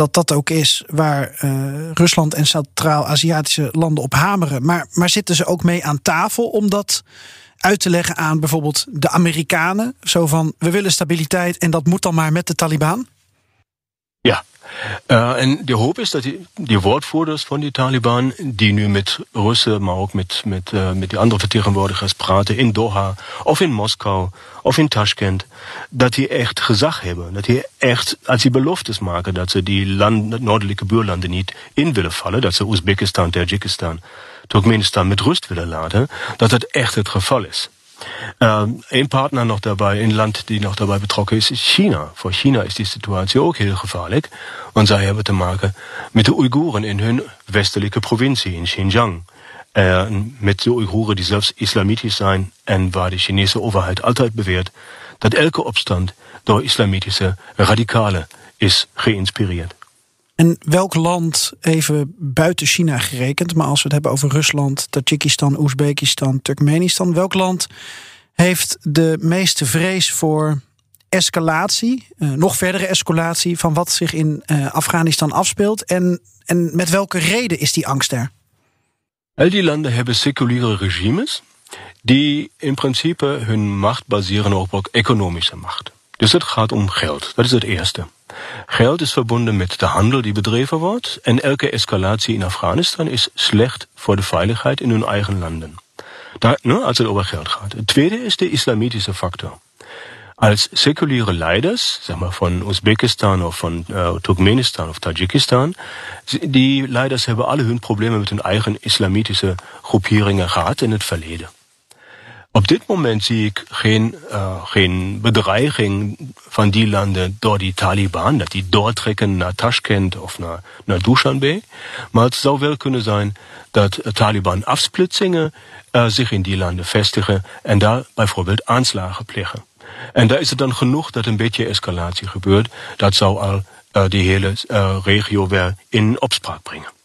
dat dat ook is waar uh, Rusland en Centraal-Aziatische landen op hameren. Maar, maar zitten ze ook mee aan tafel om dat uit te leggen aan bijvoorbeeld de Amerikanen? Zo van, we willen stabiliteit en dat moet dan maar met de Taliban? Ja, en de hoop is dat die, die woordvoerders van die Taliban, die nu met Russen, maar ook met, met, uh, met die andere vertegenwoordigers praten in Doha of in Moskou of in Tashkent, dat die echt gezag hebben. Dat die echt, als die beloftes maken dat ze die land, noordelijke buurlanden niet in willen vallen, dat ze Oezbekistan, Tajikistan, Turkmenistan met rust willen laten, dat het echt het geval is. Um, een partner nog daarbij, een land die nog daarbij betrokken is, is China. Voor China is die situatie ook heel gevaarlijk. Want zij hebben te maken met de Oeigoeren in hun westelijke provincie, in Xinjiang. Uh, met de Oeigoeren die zelfs islamitisch zijn en waar de Chinese overheid altijd beweert dat elke opstand door islamitische radicalen is geïnspireerd. En welk land, even buiten China gerekend, maar als we het hebben over Rusland, Tajikistan, Oezbekistan, Turkmenistan, welk land heeft de meeste vrees voor escalatie, uh, nog verdere escalatie van wat zich in uh, Afghanistan afspeelt? En, en met welke reden is die angst er? Al die landen hebben seculiere regimes die in principe hun macht baseren op economische macht. Dus het gaat om geld. Dat is het eerste. Geld is verbonden met de handel die bedreven wordt. En elke escalatie in Afghanistan is slecht voor de veiligheid in hun eigen landen. Daar, ne, als het over geld gaat. Het tweede is de islamitische factor. Als seculiere leiders, zeg maar van Oezbekistan of van uh, Turkmenistan of Tajikistan, die leiders hebben alle hun problemen met hun eigen islamitische groeperingen gehad in het verleden. Op dit moment zie ik geen, uh, geen bedreiging van die landen door die Taliban, dat die doortrekken naar Tashkent of naar, naar Dushanbe. Maar het zou wel kunnen zijn dat Taliban-afsplitsingen uh, zich in die landen vestigen en daar bijvoorbeeld aanslagen plegen. En daar is het dan genoeg dat een beetje escalatie gebeurt. Dat zou al uh, die hele regio weer in opspraak brengen.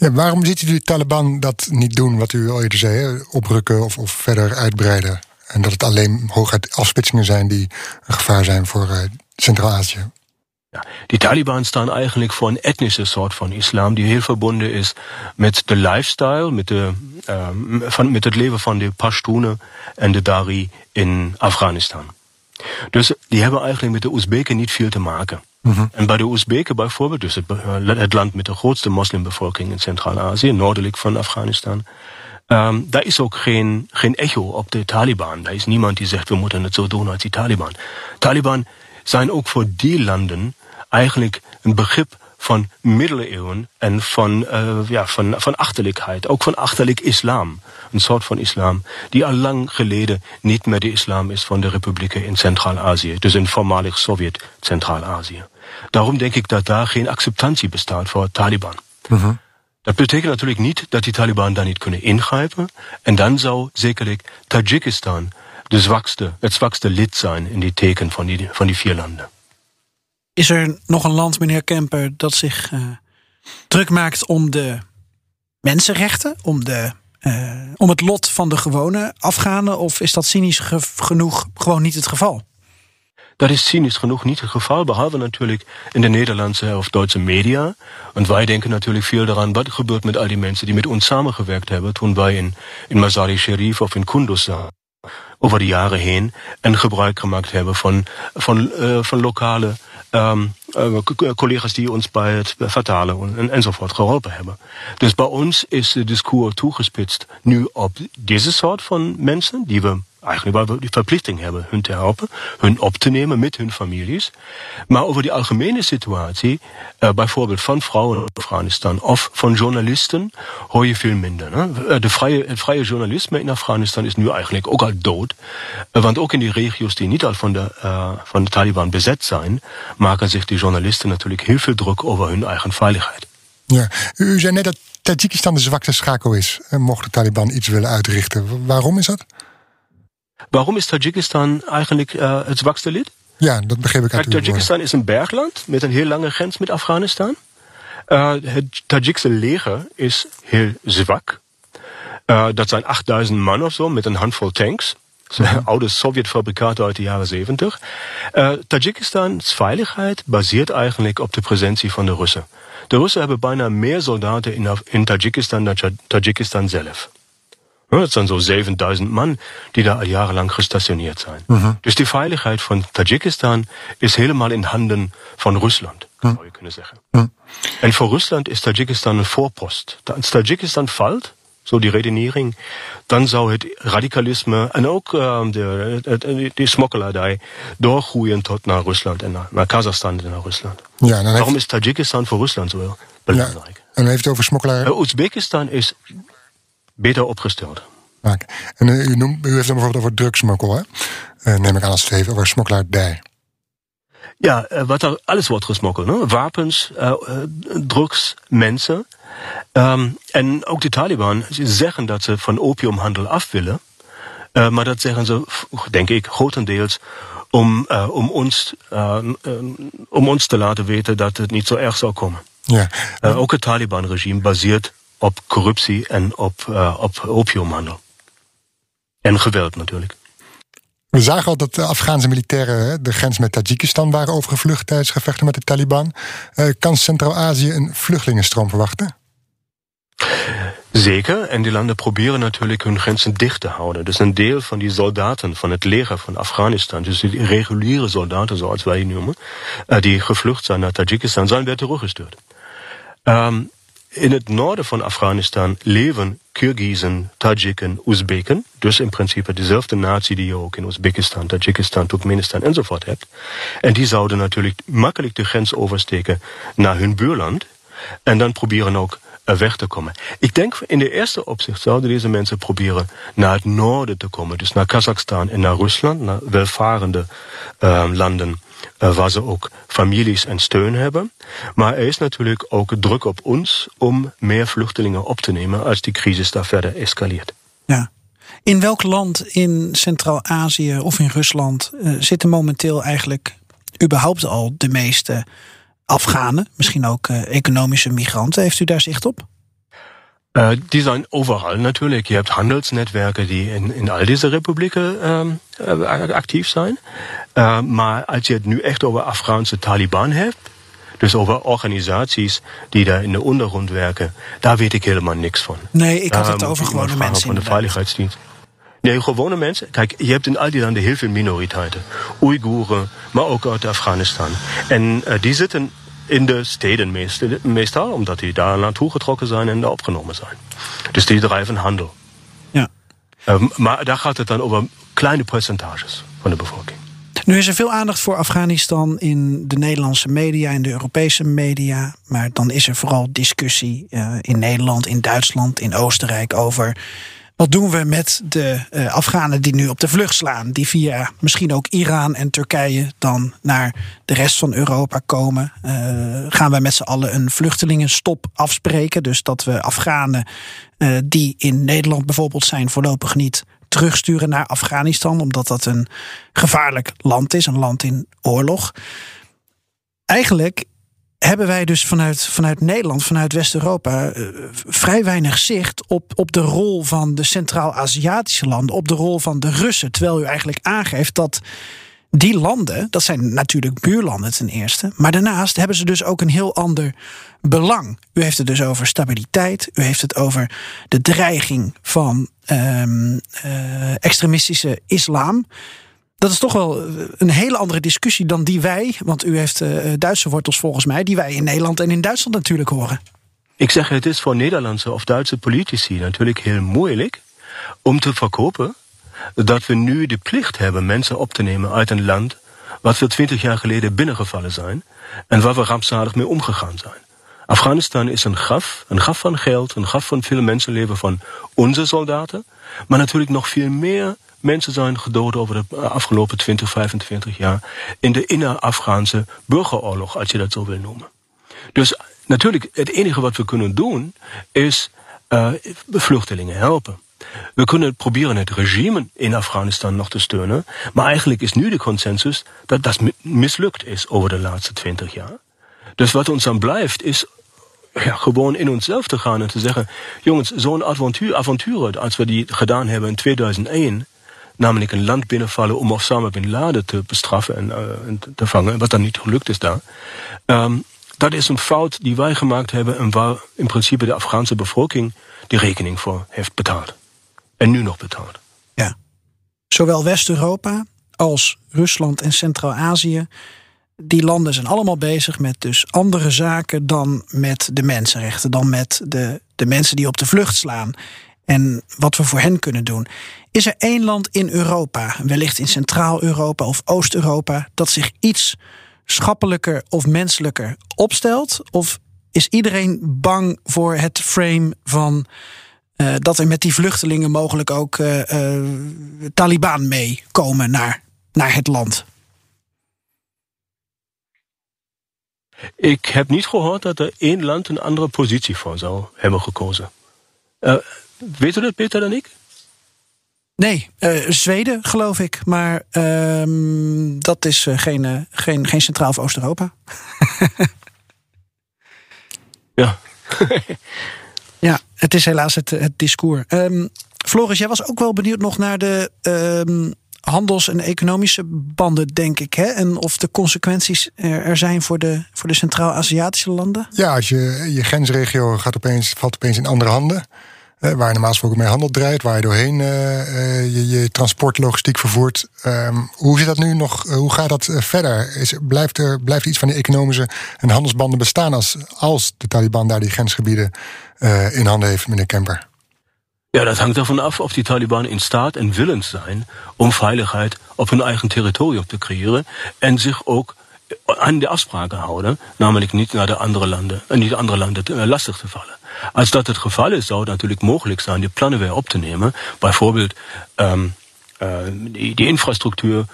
Ja, waarom ziet u de Taliban dat niet doen, wat u al eerder zei, oprukken of, of verder uitbreiden? En dat het alleen hooguit afsplitsingen zijn die een gevaar zijn voor uh, Centraal-Azië. Ja, die Taliban staan eigenlijk voor een etnische soort van islam die heel verbonden is met de lifestyle, met, de, uh, van, met het leven van de Pashtunen en de Dari in Afghanistan. Dus die hebben eigenlijk met de Oezbeken niet veel te maken. Mhm. En bij de Oezbeken bijvoorbeeld, dus het, eh, het, land met de grootste moslimbevolking in Centraal-Azië, noordelijk van Afghanistan, um, daar is ook geen, geen echo op de Taliban. Daar is niemand die zegt, we moeten het zo doen als die Taliban. Taliban zijn ook voor die landen eigenlijk een begrip van middeleeuwen en van, uh, ja, van, van achterlijkheid. Ook van achterlijk islam. Een soort van islam die al lang geleden niet meer de islam is van de republieken in Centraal-Azië. Dus in voormalig Sovjet Centraal-Azië. Daarom denk ik dat daar geen acceptantie bestaat voor Taliban. Uh Dat betekent natuurlijk niet dat die Taliban daar niet kunnen ingrijpen. En dan zou zekerlijk Tajikistan de zwakste, het zwakste lid zijn in die teken van die, van die vier landen. Is er nog een land, meneer Kemper, dat zich uh, druk maakt om de mensenrechten, om, de, uh, om het lot van de gewone Afghanen? Of is dat cynisch ge genoeg gewoon niet het geval? Dat is cynisch genoeg niet het geval, behalve natuurlijk in de Nederlandse of Duitse media. En wij denken natuurlijk veel daran, wat gebeurt met al die mensen die met ons samengewerkt hebben toen wij in, in Mazari Sharif of in Kunduz zaten over de jaren heen en gebruik gemaakt hebben van, van, uh, van lokale um, collega's die ons bij het vertalen en, enzovoort geholpen hebben. Dus bij ons is de discours toegespitst nu op deze soort van mensen die we eigenlijk waar we die verplichting hebben hun te helpen, hun op te nemen met hun families. Maar over die algemene situatie, uh, bijvoorbeeld van vrouwen in Afghanistan of van journalisten, hoor je veel minder. Ne? De vrije, het vrije journalisme in Afghanistan is nu eigenlijk ook al dood. Uh, want ook in die regio's die niet al van de, van de Taliban bezet zijn, maken zich die journalisten natuurlijk heel veel druk over hun eigen veiligheid. Ja, u zei net dat Tajikistan de zwakste schakel is. Mocht de Taliban iets willen uitrichten. Waarom is dat? Waarom is Tajikistan eigenlijk uh, het zwakste lid? Ja, dat begreep ik uit Kijk, Tajikistan is een bergland met een heel lange grens met Afghanistan. Uh, het Tajikse leger is heel zwak. Uh, dat zijn 8000 man of zo met een handvol tanks. Mm Oude Sovjetfabrikaten uit de jaren 70. Uh, Tajikistans veiligheid baseert eigenlijk op de presentie van de Russen. De Russen hebben bijna meer soldaten in, in Tajikistan dan Tajikistan zelf. Het zijn zo 7000 man die daar al jarenlang gestationeerd zijn. Dus die veiligheid van Tajikistan is helemaal in handen van Rusland, zou je kunnen zeggen. En voor Rusland is Tajikistan een voorpost. Als Tajikistan valt, zo die redenering, dan zou het radicalisme en ook uh, de, de, de smokkeladij doorgroeien tot naar Rusland en naar, naar Kazachstan en naar Rusland. Ja, dan Waarom heeft, is Tajikistan voor Rusland zo belangrijk? en dan heeft het over smokkelaar. Uh, Oezbekistan is beter opgesteld. En eh, u, noemt, u heeft dan bijvoorbeeld over drugsmokkel, hè? Eh, neem ik aan als het over smokkelaardij. Ja, eh, wat er alles wordt gesmokkeld. Ne? Wapens, drugs, mensen. Um, en ook de Taliban ze zeggen dat ze van opiumhandel af willen. Uh, maar dat zeggen ze, denk ik, grotendeels om, uh, om, ons, uh, om ons te laten weten dat het niet zo erg zal komen. Ja. ook het Taliban-regime baseert op corruptie en op, op opiumhandel. En geweld natuurlijk. We zagen al dat de Afghaanse militairen de grens met Tajikistan waren overgevlucht tijdens gevechten met de Taliban. kan Centraal-Azië een vluchtelingenstroom verwachten? Zeker, en die landen proberen natuurlijk hun grenzen dicht te houden. Dus een deel van die soldaten van het leger van Afghanistan, dus die reguliere soldaten zoals wij die noemen, die gevlucht zijn naar Tajikistan, zijn weer teruggestuurd. Um, in het noorden van Afghanistan leven Kyrgyzen, Tajiken, Oezbeken. Dus in principe dezelfde natie die je ook in Oezbekistan, Tajikistan, Turkmenistan enzovoort hebt. En die zouden natuurlijk makkelijk de grens oversteken naar hun buurland. En dan proberen ook weg te komen. Ik denk in de eerste opzicht zouden deze mensen proberen naar het noorden te komen. Dus naar Kazachstan en naar Rusland, naar welvarende uh, landen waar ze ook families en steun hebben. Maar er is natuurlijk ook druk op ons om meer vluchtelingen op te nemen als die crisis daar verder escaleert. Ja. In welk land in Centraal-Azië of in Rusland uh, zitten momenteel eigenlijk überhaupt al de meeste Afghanen, misschien ook uh, economische migranten? Heeft u daar zicht op? Uh, die zijn overal natuurlijk. Je hebt handelsnetwerken die in, in al deze republieken um, uh, actief zijn. Uh, maar als je het nu echt over Afghaanse Taliban hebt, dus over organisaties die daar in de ondergrond werken, daar weet ik helemaal niks van. Nee, ik had het um, over gewone mensen. Van de veiligheidsdienst. Nee, gewone mensen. Kijk, je hebt in al die landen heel veel minoriteiten. Oeigoeren, maar ook uit Afghanistan. En die zitten in de steden meestal, omdat die daar naartoe getrokken zijn en daar opgenomen zijn. Dus die drijven handel. Ja. Um, maar daar gaat het dan over kleine percentages van de bevolking. Nu is er veel aandacht voor Afghanistan in de Nederlandse media, in de Europese media. Maar dan is er vooral discussie uh, in Nederland, in Duitsland, in Oostenrijk over wat doen we met de uh, Afghanen die nu op de vlucht slaan? Die via misschien ook Iran en Turkije dan naar de rest van Europa komen. Uh, gaan we met z'n allen een vluchtelingenstop afspreken? Dus dat we Afghanen uh, die in Nederland bijvoorbeeld zijn voorlopig niet terugsturen naar Afghanistan. Omdat dat een gevaarlijk land is, een land in oorlog. Eigenlijk hebben wij dus vanuit, vanuit Nederland, vanuit West-Europa, uh, vrij weinig zicht op, op de rol van de Centraal-Aziatische landen, op de rol van de Russen. Terwijl u eigenlijk aangeeft dat die landen, dat zijn natuurlijk buurlanden ten eerste, maar daarnaast hebben ze dus ook een heel ander belang. U heeft het dus over stabiliteit, u heeft het over de dreiging van um, uh, extremistische islam. Dat is toch wel een hele andere discussie dan die wij, want u heeft uh, Duitse wortels volgens mij, die wij in Nederland en in Duitsland natuurlijk horen. Ik zeg, het is voor Nederlandse of Duitse politici natuurlijk heel moeilijk om te verkopen dat we nu de plicht hebben mensen op te nemen uit een land wat we twintig jaar geleden binnengevallen zijn en waar we rampzalig mee omgegaan zijn. Afghanistan is een graf, een graf van geld, een graf van veel mensenleven van onze soldaten, maar natuurlijk nog veel meer mensen zijn gedood over de afgelopen 20, 25 jaar in de inner-Afghaanse burgeroorlog, als je dat zo wil noemen. Dus natuurlijk, het enige wat we kunnen doen is uh, vluchtelingen helpen. We kunnen proberen het regime in Afghanistan nog te steunen, maar eigenlijk is nu de consensus dat dat mislukt is over de laatste 20 jaar. Dus wat ons dan blijft is ja, gewoon in onszelf te gaan en te zeggen: jongens, zo'n avontuur, avontuur als we die gedaan hebben in 2001, namelijk een land binnenvallen om Osama bin Laden te bestraffen en, en te vangen, wat dan niet gelukt is daar. Um, dat is een fout die wij gemaakt hebben en waar in principe de Afghaanse bevolking die rekening voor heeft betaald. en nu nog betaalt. Ja. Zowel West-Europa als Rusland en Centraal-Azië. Die landen zijn allemaal bezig met dus andere zaken dan met de mensenrechten, dan met de, de mensen die op de vlucht slaan en wat we voor hen kunnen doen. Is er één land in Europa, wellicht in Centraal-Europa of Oost-Europa, dat zich iets schappelijker of menselijker opstelt? Of is iedereen bang voor het frame van uh, dat er met die vluchtelingen mogelijk ook uh, uh, Taliban meekomen naar, naar het land? Ik heb niet gehoord dat er één land een andere positie voor zou hebben gekozen. Weet u dat beter dan ik? Nee, uh, Zweden geloof ik. Maar uh, dat is uh, geen, uh, geen, geen Centraal- of Oost-Europa. ja. ja, het is helaas het, het discours. Um, Floris, jij was ook wel benieuwd nog naar de um, handels- en economische banden, denk ik. Hè? En of de consequenties er, er zijn voor de, voor de Centraal-Aziatische landen? Ja, als je je grensregio gaat opeens, valt opeens in andere handen. Uh, waar normaal gesproken mee handel draait, waar je doorheen uh, uh, je, je transportlogistiek vervoert. Um, hoe zit dat nu nog? hoe gaat dat verder? Is, blijft, er, blijft iets van die economische en handelsbanden bestaan als, als de Taliban daar die grensgebieden in handen heeft, meneer Kemper? Ja, dat hangt ervan af of die Taliban in staat en willens zijn om veiligheid op hun eigen territorium te creëren en zich ook aan de afspraken houden, namelijk niet naar de andere landen en niet andere landen lastig te vallen. Als dat het geval is, zou het natuurlijk mogelijk zijn die plannen weer op te nemen. Bijvoorbeeld ähm, äh, die, die infrastructuur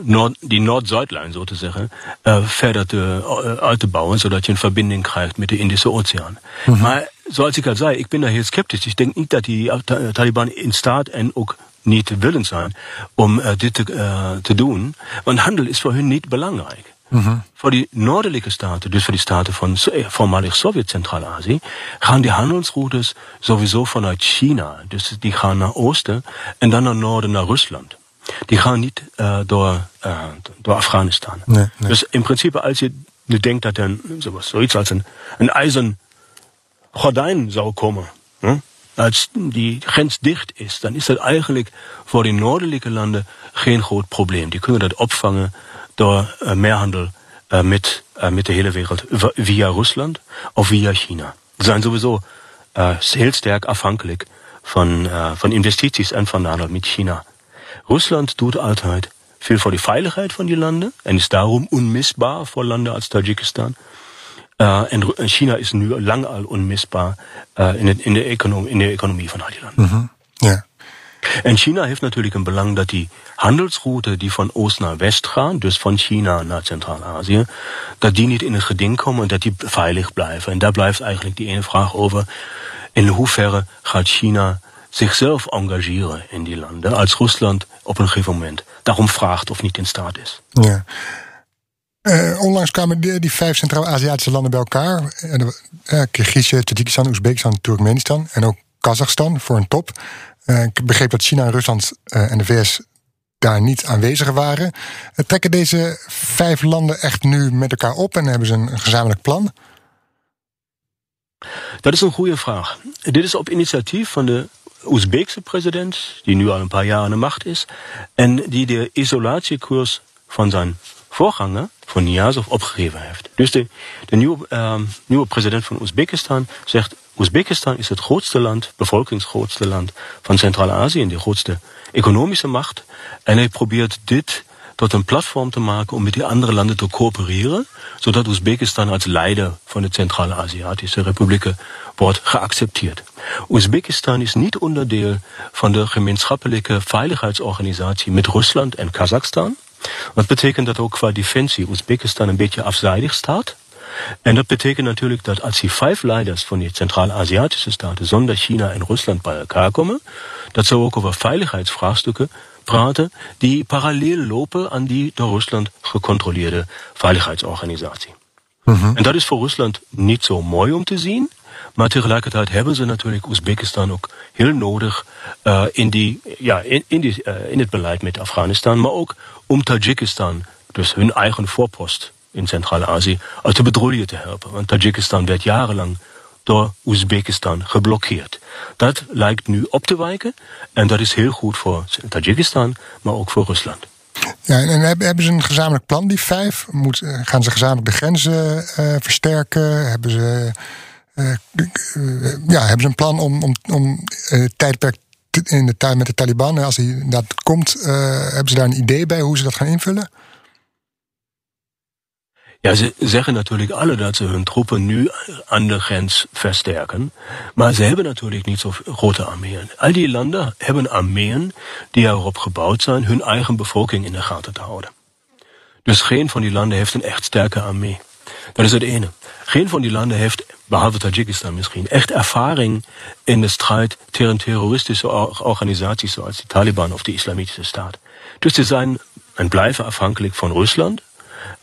Nord, die Nord-Zuid-lijn, zo te zeggen, uh, verder te, uh, uit te bouwen, zodat je een verbinding krijgt met de Indische Oceaan. Mhm. Maar zoals ik al zei, ik ben daar heel sceptisch. Ik denk niet dat die Taliban in staat en ook niet willen zijn om uh, dit te, te doen. Want handel is voor hun niet belangrijk. Mhm. Voor die noordelijke staten, dus voor die staten van voormalig Sovjet-Centraal-Azië, gaan die handelsroutes sowieso vanuit China. Dus die gaan naar oosten en dan naar noorden naar Rusland. Die gaan niet uh, door, uh, door Afghanistan. Nee, nee. Dus in principe, als je nu denkt dat er zoiets als een, een ijzeren gordijn zou komen, hm? als die grens dicht is, dan is dat eigenlijk voor die noordelijke landen geen groot probleem. Die kunnen dat opvangen door uh, meer handel uh, met, uh, met de hele wereld via Rusland of via China. Ze zijn sowieso heel sterk afhankelijk van, van investities en van handel met China. Rusland doet altijd veel voor de veiligheid van die landen en is daarom onmisbaar voor landen als Tajikistan. Uh, en China is nu lang al onmisbaar uh, in, het, in, de economie, in de economie van al die landen. Mm -hmm. ja. En China heeft natuurlijk een belang dat die handelsroute die van oost naar west gaan, dus van China naar Centraal-Azië, dat die niet in het geding komen en dat die veilig blijven. En daar blijft eigenlijk die ene vraag over, in hoeverre gaat China zichzelf engageren in die landen, als Rusland op een gegeven moment daarom vraagt of niet in staat is. Ja. Uh, onlangs kwamen die, die vijf Centraal-Aziatische landen bij elkaar. Uh, Kyrgyzije, Tajikistan, Oezbekistan, Turkmenistan en ook Kazachstan voor een top. Uh, ik begreep dat China, Rusland en de VS daar niet aanwezig waren. trekken deze vijf landen echt nu met elkaar op en hebben ze een, gezamenlijk plan? Dat is een goede vraag. Dit is op initiatief van de Oezbeekse president, die nu al een paar jaar aan de macht is, en die de isolatiekurs van zijn voorganger, van Niyazov, opgegeven heeft. Dus de, nieuwe, uh, nieuwe president van Oezbekistan zegt, Oezbekistan is het grootste land, bevolkingsgrootste land van Centraal-Azië en de grootste economische macht. En hij probeert dit tot een platform te maken om met die andere landen te coöpereren, zodat Oezbekistan als leider van de Centraal-Aziatische Republieken wordt geaccepteerd. Oezbekistan is niet onderdeel van de gemeenschappelijke veiligheidsorganisatie met Rusland en Kazachstan. Dat betekent dat ook qua defensie Oezbekistan een beetje afzijdig staat. En dat betekent natuurlijk dat als die vijf leiders van die Zentraal-Aziatische staten zonder China en Rusland bij elkaar komen, dat ze ook over veiligheidsvraagstukken praten die parallel lopen aan die door Rusland gecontroleerde veiligheidsorganisatie. Mhm. En dat is voor Rusland niet zo mooi om te zien. Maar tegelijkertijd hebben ze natuurlijk Oezbekistan ook heel nodig uh, in, die, ja, in, in, die, uh, in het beleid met Afghanistan. Maar ook om Tajikistan, dus hun eigen voorpost in Centraal-Azië, uit de bedroeien te helpen. Want Tajikistan werd jarenlang door Oezbekistan geblokkeerd. Dat lijkt nu op te wijken en dat is heel goed voor Tajikistan, maar ook voor Rusland. Ja, en hebben ze een gezamenlijk plan, die vijf? Moet, eh, gaan ze gezamenlijk de grenzen uh, versterken? Hebben ze, uh, ja, hebben ze een plan om, om, om tijdperk in de tijd met de Taliban, als hij dat komt, hebben ze daar een idee bij hoe ze dat gaan invullen? Ja, ze zeggen natuurlijk alle dat ze hun troepen nu aan de grens versterken. Maar ze hebben natuurlijk niet zo grote armeeën. Al die landen hebben armeeën die erop gebouwd zijn hun eigen bevolking in de gaten te houden. Dus geen van die landen heeft een echt sterke armee. Dat is het ene. Geen van die landen heeft, behalve Tajikistan misschien, echt ervaring in de strijd tegen terroristische organisaties zoals de Taliban of de Islamitische Staat. Dus ze zijn en blijven afhankelijk van Rusland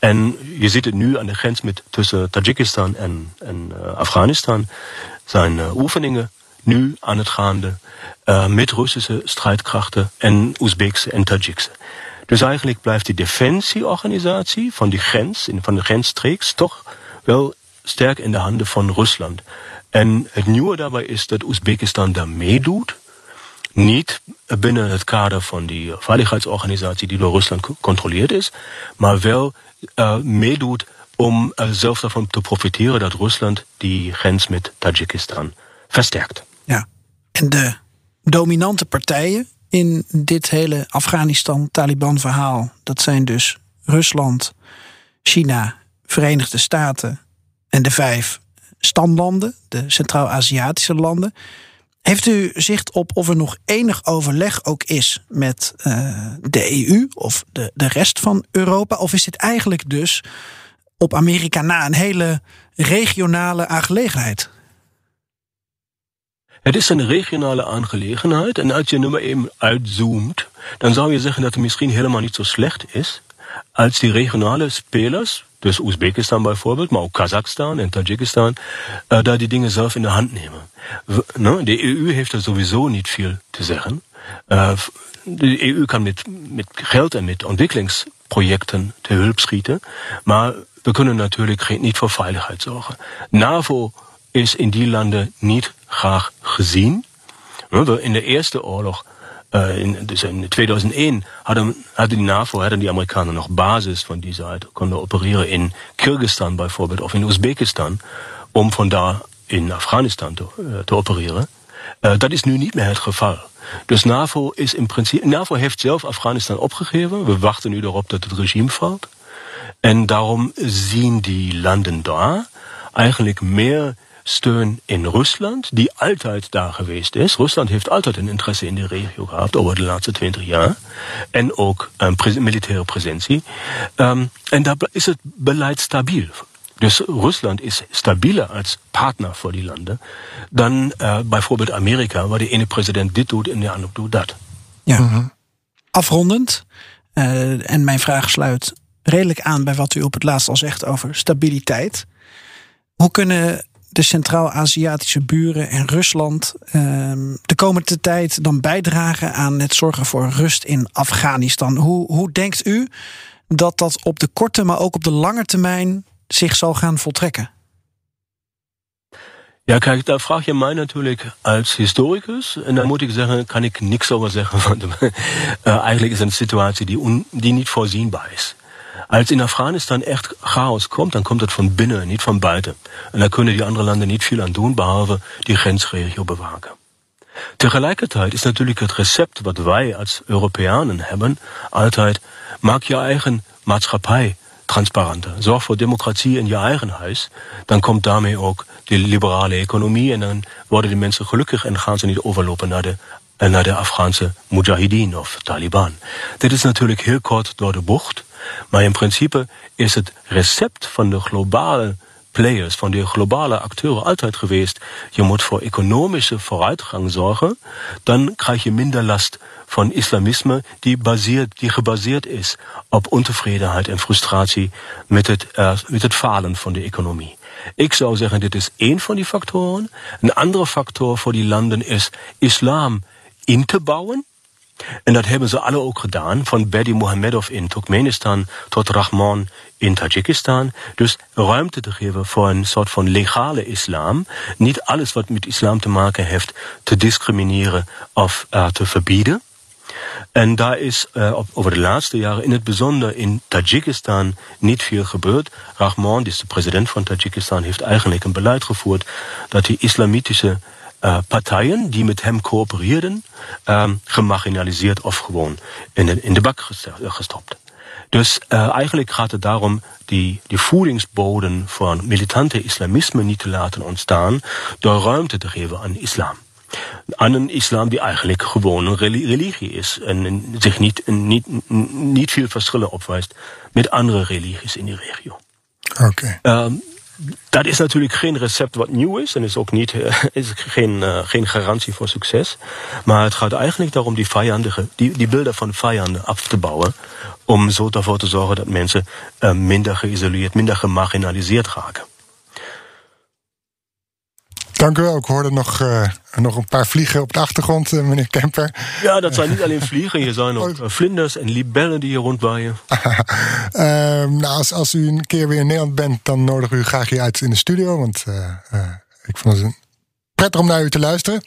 en je ziet het nu aan de grens met, tussen Tajikistan en, en uh, Afghanistan. Zijn uh, oefeningen nu aan het gaande uh, met Russische strijdkrachten en Oezbeekse en Tajikse. Dus eigenlijk blijft die defensieorganisatie van die grens, van de grensstreeks, toch wel sterk in de handen van Rusland. En het nieuwe daarbij is dat Oezbekistan daar meedoet. Niet binnen het kader van die veiligheidsorganisatie die door Rusland gecontroleerd is, maar wel uh, meedoet om uh, zelf daarvan te profiteren dat Rusland die grens met Tajikistan versterkt. Ja, en de dominante partijen in dit hele Afghanistan-Taliban-verhaal, dat zijn dus Rusland, China, Verenigde Staten en de vijf stamlanden, de Centraal-Aziatische landen. Heeft u zicht op of er nog enig overleg ook is met uh, de EU of de, de rest van Europa? Of is dit eigenlijk dus op Amerika na een hele regionale aangelegenheid? Het is een regionale aangelegenheid en als je nummer 1 uitzoomt, dan zou je zeggen dat het misschien helemaal niet zo slecht is als die regionale spelers, dus Oezbekistan bijvoorbeeld, maar ook Kazachstan en Tajikistan, uh, daar die dingen zelf in de hand nemen. We, de EU heeft er sowieso niet veel te zeggen. Uh, de EU kan met, met geld en met ontwikkelingsprojecten te hulp schieten, maar we kunnen natuurlijk niet voor veiligheid zorgen. NAVO is in die landen niet graag gezien. In de Eerste Oorlog uh, in, dus in 2001 hadden, hadden die NAVO, hadden die Amerikanen nog basis van die zijde, konden opereren in Kyrgyzstan bijvoorbeeld of in Oezbekistan, om van daar in Afghanistan te, uh, te opereren. Uh, dat is nu niet meer het geval. Dus NAVO is in principe, NAVO heeft zelf Afghanistan opgegeven. We wachten nu erop dat het regime valt. En daarom zien die landen daar eigenlijk meer steun in Rusland, die altijd daar geweest is. Rusland heeft altijd een interesse in de regio gehad over de laatste twintig jaar. En ook een militaire presentie. Um, en daar is het beleid stabiel. Dus Rusland is stabieler als partner voor die landen dan uh, bijvoorbeeld Amerika, waar de ene president dit doet en de andere doet dat. Ja. Mhm. Afrondend, uh, en mijn vraag sluit redelijk aan bij wat u op het laatst al zegt over stabiliteit. Hoe kunnen de Centraal-Aziatische buren en Rusland ehm, de komende tijd dan bijdragen aan het zorgen voor rust in Afghanistan? Hoe, hoe denkt u dat dat op de korte, maar ook op de lange termijn zich zal gaan voltrekken? Ja, kijk, daar vraag je mij natuurlijk als historicus. En dan moet ik zeggen, kan ik niks over zeggen. Want uh, eigenlijk is het een situatie die, die niet voorzienbaar is. Als in Afghanistan echt chaos komt, dan komt het van binnen, niet van buiten. En daar kunnen die andere landen niet veel aan doen, behalve die grensregio bewaken. Tegelijkertijd is natuurlijk het recept wat wij als Europeanen hebben, altijd, maak je eigen maatschappij transparenter. Zorg voor democratie in je eigen huis. Dan komt daarmee ook de liberale economie en dan worden die mensen gelukkig en gaan ze niet overlopen naar de, naar de Afghaanse mujahideen of Taliban. Dit is natuurlijk heel kort door de bocht. Maar in principe is het recept van de globale players, van de globale acteuren altijd geweest. Je moet voor economische vooruitgang zorgen. Dan krijg je minder last van islamisme die, die gebaseerd is op ontevredenheid en frustratie met het, uh, met het falen van de economie. Ik zou zeggen, dit is één van die factoren. Een andere factor voor die landen is islam in te bouwen En dat hebben ze alle ook gedaan, van Bedi Mohamedov in Turkmenistan tot Rahman in Tajikistan. Dus ruimte te geven voor een soort van legale islam. Niet alles wat met islam te maken heeft te discrimineren of uh, te verbieden. En daar is uh, over de laatste jaren in het bijzonder in Tajikistan niet veel gebeurd. Rahman, die is de president van Tajikistan, heeft eigenlijk een beleid gevoerd dat die islamitische uh, partijen die met hem coöpereerden, um, gemarginaliseerd of gewoon in de, in de bak gestopt. Dus uh, eigenlijk gaat het daarom die, die voedingsbodem van militante islamisme niet te laten ontstaan door ruimte te geven aan islam. Aan een islam die eigenlijk gewoon een religie is en zich niet, niet, niet veel verschillen opwijst met andere religies in die regio. Oké. Okay. Um, dat is natuurlijk geen recept wat nieuw is en is ook niet, is geen, uh, geen garantie voor succes. Maar het gaat eigenlijk daarom die, vijandige, die, die beelden van vijanden af te bouwen. Om zo ervoor te zorgen dat mensen uh, minder geïsoleerd, minder gemarginaliseerd raken. Dank u wel. Ik hoorde nog, uh, nog een paar vliegen op de achtergrond, uh, meneer Kemper. Ja, dat zijn niet alleen vliegen. Hier zijn ook uh, vlinders en libellen die hier rondwaaien. Ehm, nou, als, als u een keer weer in Nederland bent, dan nodig u graag hier uit in de studio. Want ik vond het een prettig om naar u te luisteren.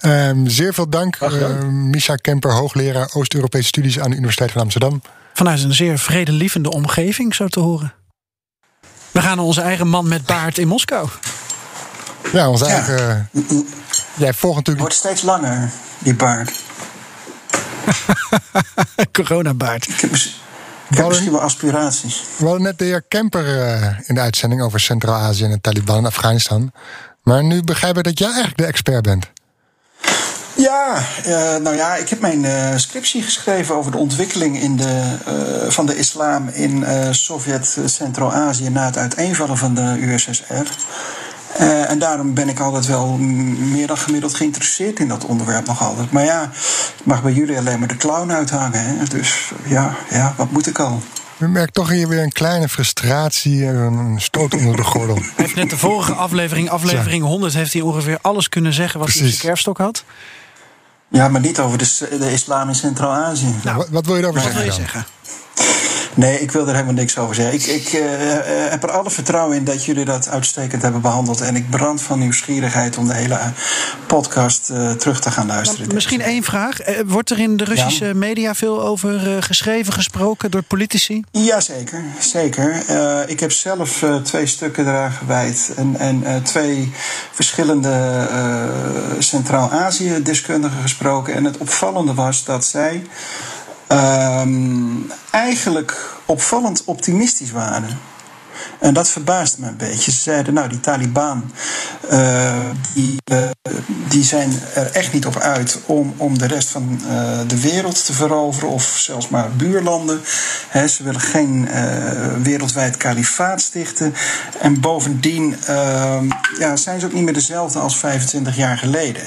Um, zeer veel dank, Misha Kemper, hoogleraar Oost-Europese studies aan de Universiteit van Amsterdam. Vanuit een zeer vredelievende omgeving, zo te horen. We gaan naar onze eigen man met baard in Moskou. Ja, ons eigen. Ja. Jij volgt natuurlijk. wordt steeds langer, die baard. Coronabaard. Ik heb, ik heb misschien wel aspiraties. We hadden net de heer Kemper uh, in de uitzending over Centraal-Azië en de Taliban en Afghanistan. Maar nu begrijp ik dat jij eigenlijk de expert bent. Ja, uh, nou ja, ik heb mijn uh, scriptie geschreven over de ontwikkeling in de, uh, van de islam in Sovjet-Centraal-Azië na het uiteenvallen van de USSR. Uh, en daarom ben ik altijd wel meer dan gemiddeld geïnteresseerd in dat onderwerp nog altijd. Maar ja, het mag bij jullie alleen maar de clown uithangen. Hè? Dus ja, ja, wat moet ik al? U merkt toch hier weer een kleine frustratie en een stoot onder de gordel. Hij heeft net de vorige aflevering, aflevering 100, heeft hij ongeveer alles kunnen zeggen wat hij in zijn kerfstok had. Ja, maar niet over de, de islam in Centraal-Azië. Nou, wat, wat, wil je daarover wat zeggen? Wil je zeggen? Nee, ik wil er helemaal niks over zeggen. Ik, ik uh, heb er alle vertrouwen in dat jullie dat uitstekend hebben behandeld. En ik brand van nieuwsgierigheid om de hele podcast uh, terug te gaan luisteren. Nou, misschien één vraag. Wordt er in de Russische ja. media veel over uh, geschreven, gesproken door politici? Jazeker, zeker. ik heb zelf twee stukken eraan gewijd. En, en twee verschillende Centraal-Azië-deskundigen gesproken. En het opvallende was dat zij. Um, eigenlijk opvallend optimistisch waren. En dat verbaasde me een beetje. Ze zeiden, nou, die Taliban, die, uh, die zijn er echt niet op uit om, om de rest van uh, de wereld te veroveren, of zelfs maar buurlanden. Ze willen geen wereldwijd kalifaat stichten. En bovendien ja, zijn ze ook niet meer dezelfde als 25 jaar geleden.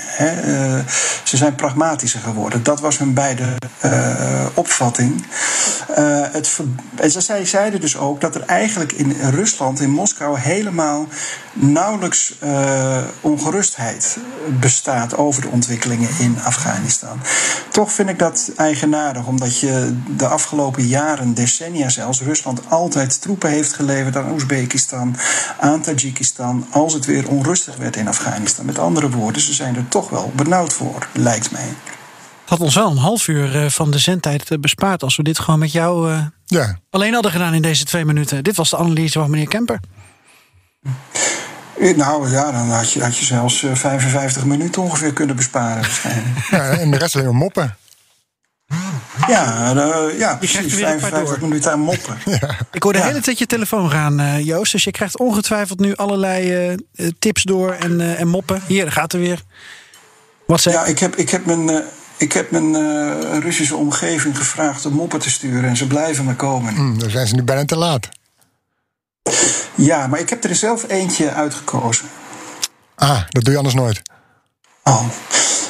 Ze zijn pragmatischer geworden. Dat was hun beide opvatting. het en ze zeiden dus ook dat er eigenlijk in Rusland, in Moskou, helemaal nauwelijks uh, ongerustheid bestaat over de ontwikkelingen in Afghanistan. Toch vind ik dat eigenaardig, omdat je de afgelopen jaren, decennia zelfs, Rusland altijd troepen heeft geleverd aan Oezbekistan, aan Tajikistan, als het weer onrustig werd in Afghanistan. Met andere woorden, ze zijn er toch wel benauwd voor, lijkt mij. Had ons wel een half uur van de zendtijd bespaard als we dit gewoon met jou uh, ja. alleen hadden gedaan in deze twee minuten. Dit was de analyse van meneer Kemper. Nou ja, dan had je, had je zelfs 55 minuten ongeveer kunnen besparen waarschijnlijk. Ja, en de rest alleen maar moppen. Ja, uh, ja precies. 55 minuten aan moppen. Ja. Ik hoor de ja. hele tijd je telefoon gaan, uh, Joost. Dus je krijgt ongetwijfeld nu allerlei uh, tips door en, en moppen. Hier, daar gaat er weer. Wat zeg Ja, ik heb, ik heb mijn... Ik heb mijn uh, Russische omgeving gevraagd om moppen te sturen en ze blijven maar komen. Mm, dan zijn ze nu bijna te laat. Ja, maar ik heb er zelf eentje uitgekozen. Ah, dat doe je anders nooit. Oh.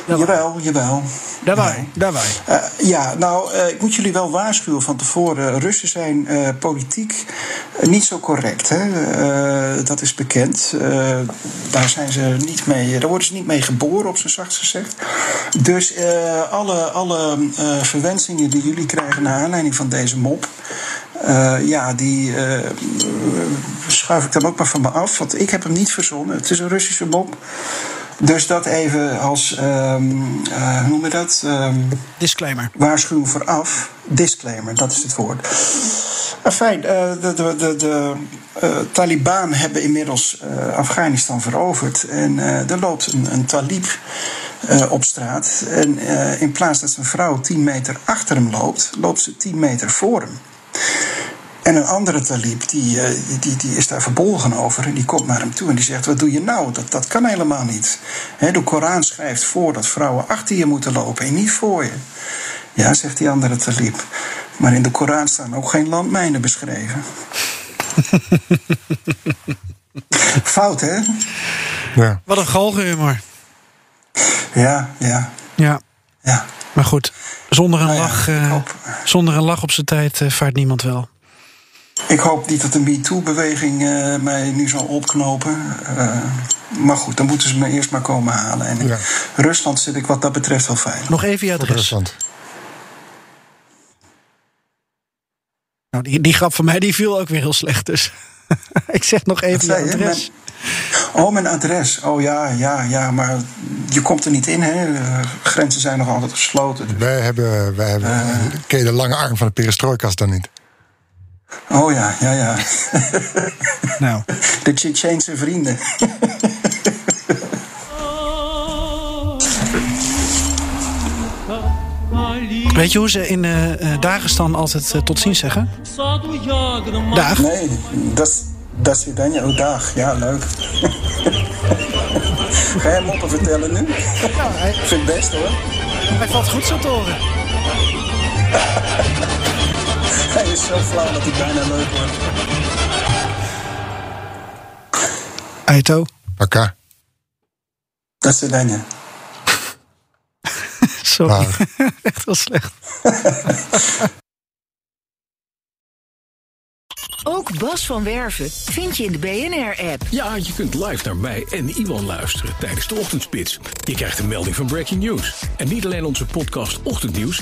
jawel, jawel. Daar wij, daar wij. Uh, ja, nou, uh, ik moet jullie wel waarschuwen van tevoren. Russen zijn uh, politiek niet zo correct. Hè? dat is bekend. daar, zijn ze niet mee, daar worden ze niet mee geboren, op zijn zachtst gezegd. Dus alle, alle verwensingen die jullie krijgen naar aanleiding van deze mop. ja, die schuif ik dan ook maar van me af. Want ik heb hem niet verzonnen. Het is een Russische mop. Dus dat even als, um, uh, hoe noem je dat? Um, disclaimer. Waarschuwing vooraf. Disclaimer, dat is het woord. Uh, fijn, uh, de, de, de, de uh, Taliban hebben inmiddels Afghanistan veroverd. En er loopt een, een talib op straat. En in plaats dat zijn vrouw 10 meter achter hem loopt, loopt ze 10 meter voor hem. En een andere talib, die, eh, die, die is daar verbolgen over. En die komt naar hem toe en die zegt: Wat doe je nou? Dat, dat kan helemaal niet. de Koran schrijft voor dat vrouwen achter je moeten lopen en niet voor je. Ja, zegt die andere talib. Maar in de Koran staan ook geen landmijnen beschreven. Fout, hè? Ja. Wat een galgenhumor. Ja, ja. Ja. ja. Maar goed, zonder een, nou ja, lach, uh, zonder een lach op zijn tijd uh, vaart niemand wel. Ik hoop niet dat de MeToo-beweging uh, mij nu zal opknopen. Uh, maar goed, dan moeten ze me eerst maar komen halen. En in Rusland zit ik wat dat betreft wel veilig. Nog even je adres. Rusland. Nou, die, die grap van mij die viel ook weer heel slecht. Dus ik zeg nog even je adres. Mijn... Oh, mijn adres. Oh ja, ja, ja. Maar je komt er niet in, hè? grenzen zijn nog altijd gesloten. Wij hebben, wij hebben uh, ken je de lange arm van de perestrojkas dan niet? Oh ja, ja, ja. nou. De Tsjetsjeense vrienden. Weet je hoe ze in uh, Dagestan altijd uh, tot ziens zeggen? Dag. Nee, dat is Vidanja. Oh, dag. Ja, leuk. Ga je hem moppen vertellen nu? Ja, hij... Vind ik best hoor. Hij valt goed zo te horen. Hij is zo flauw dat hij bijna leuk wordt. Aito. Paka. Dat is de dingen. Sorry. Echt wel slecht. Ook Bas van Werven vind je in de BNR-app. Ja, je kunt live naar mij en Iwan luisteren tijdens de ochtendspits. Je krijgt een melding van Breaking News. En niet alleen onze podcast Ochtendnieuws,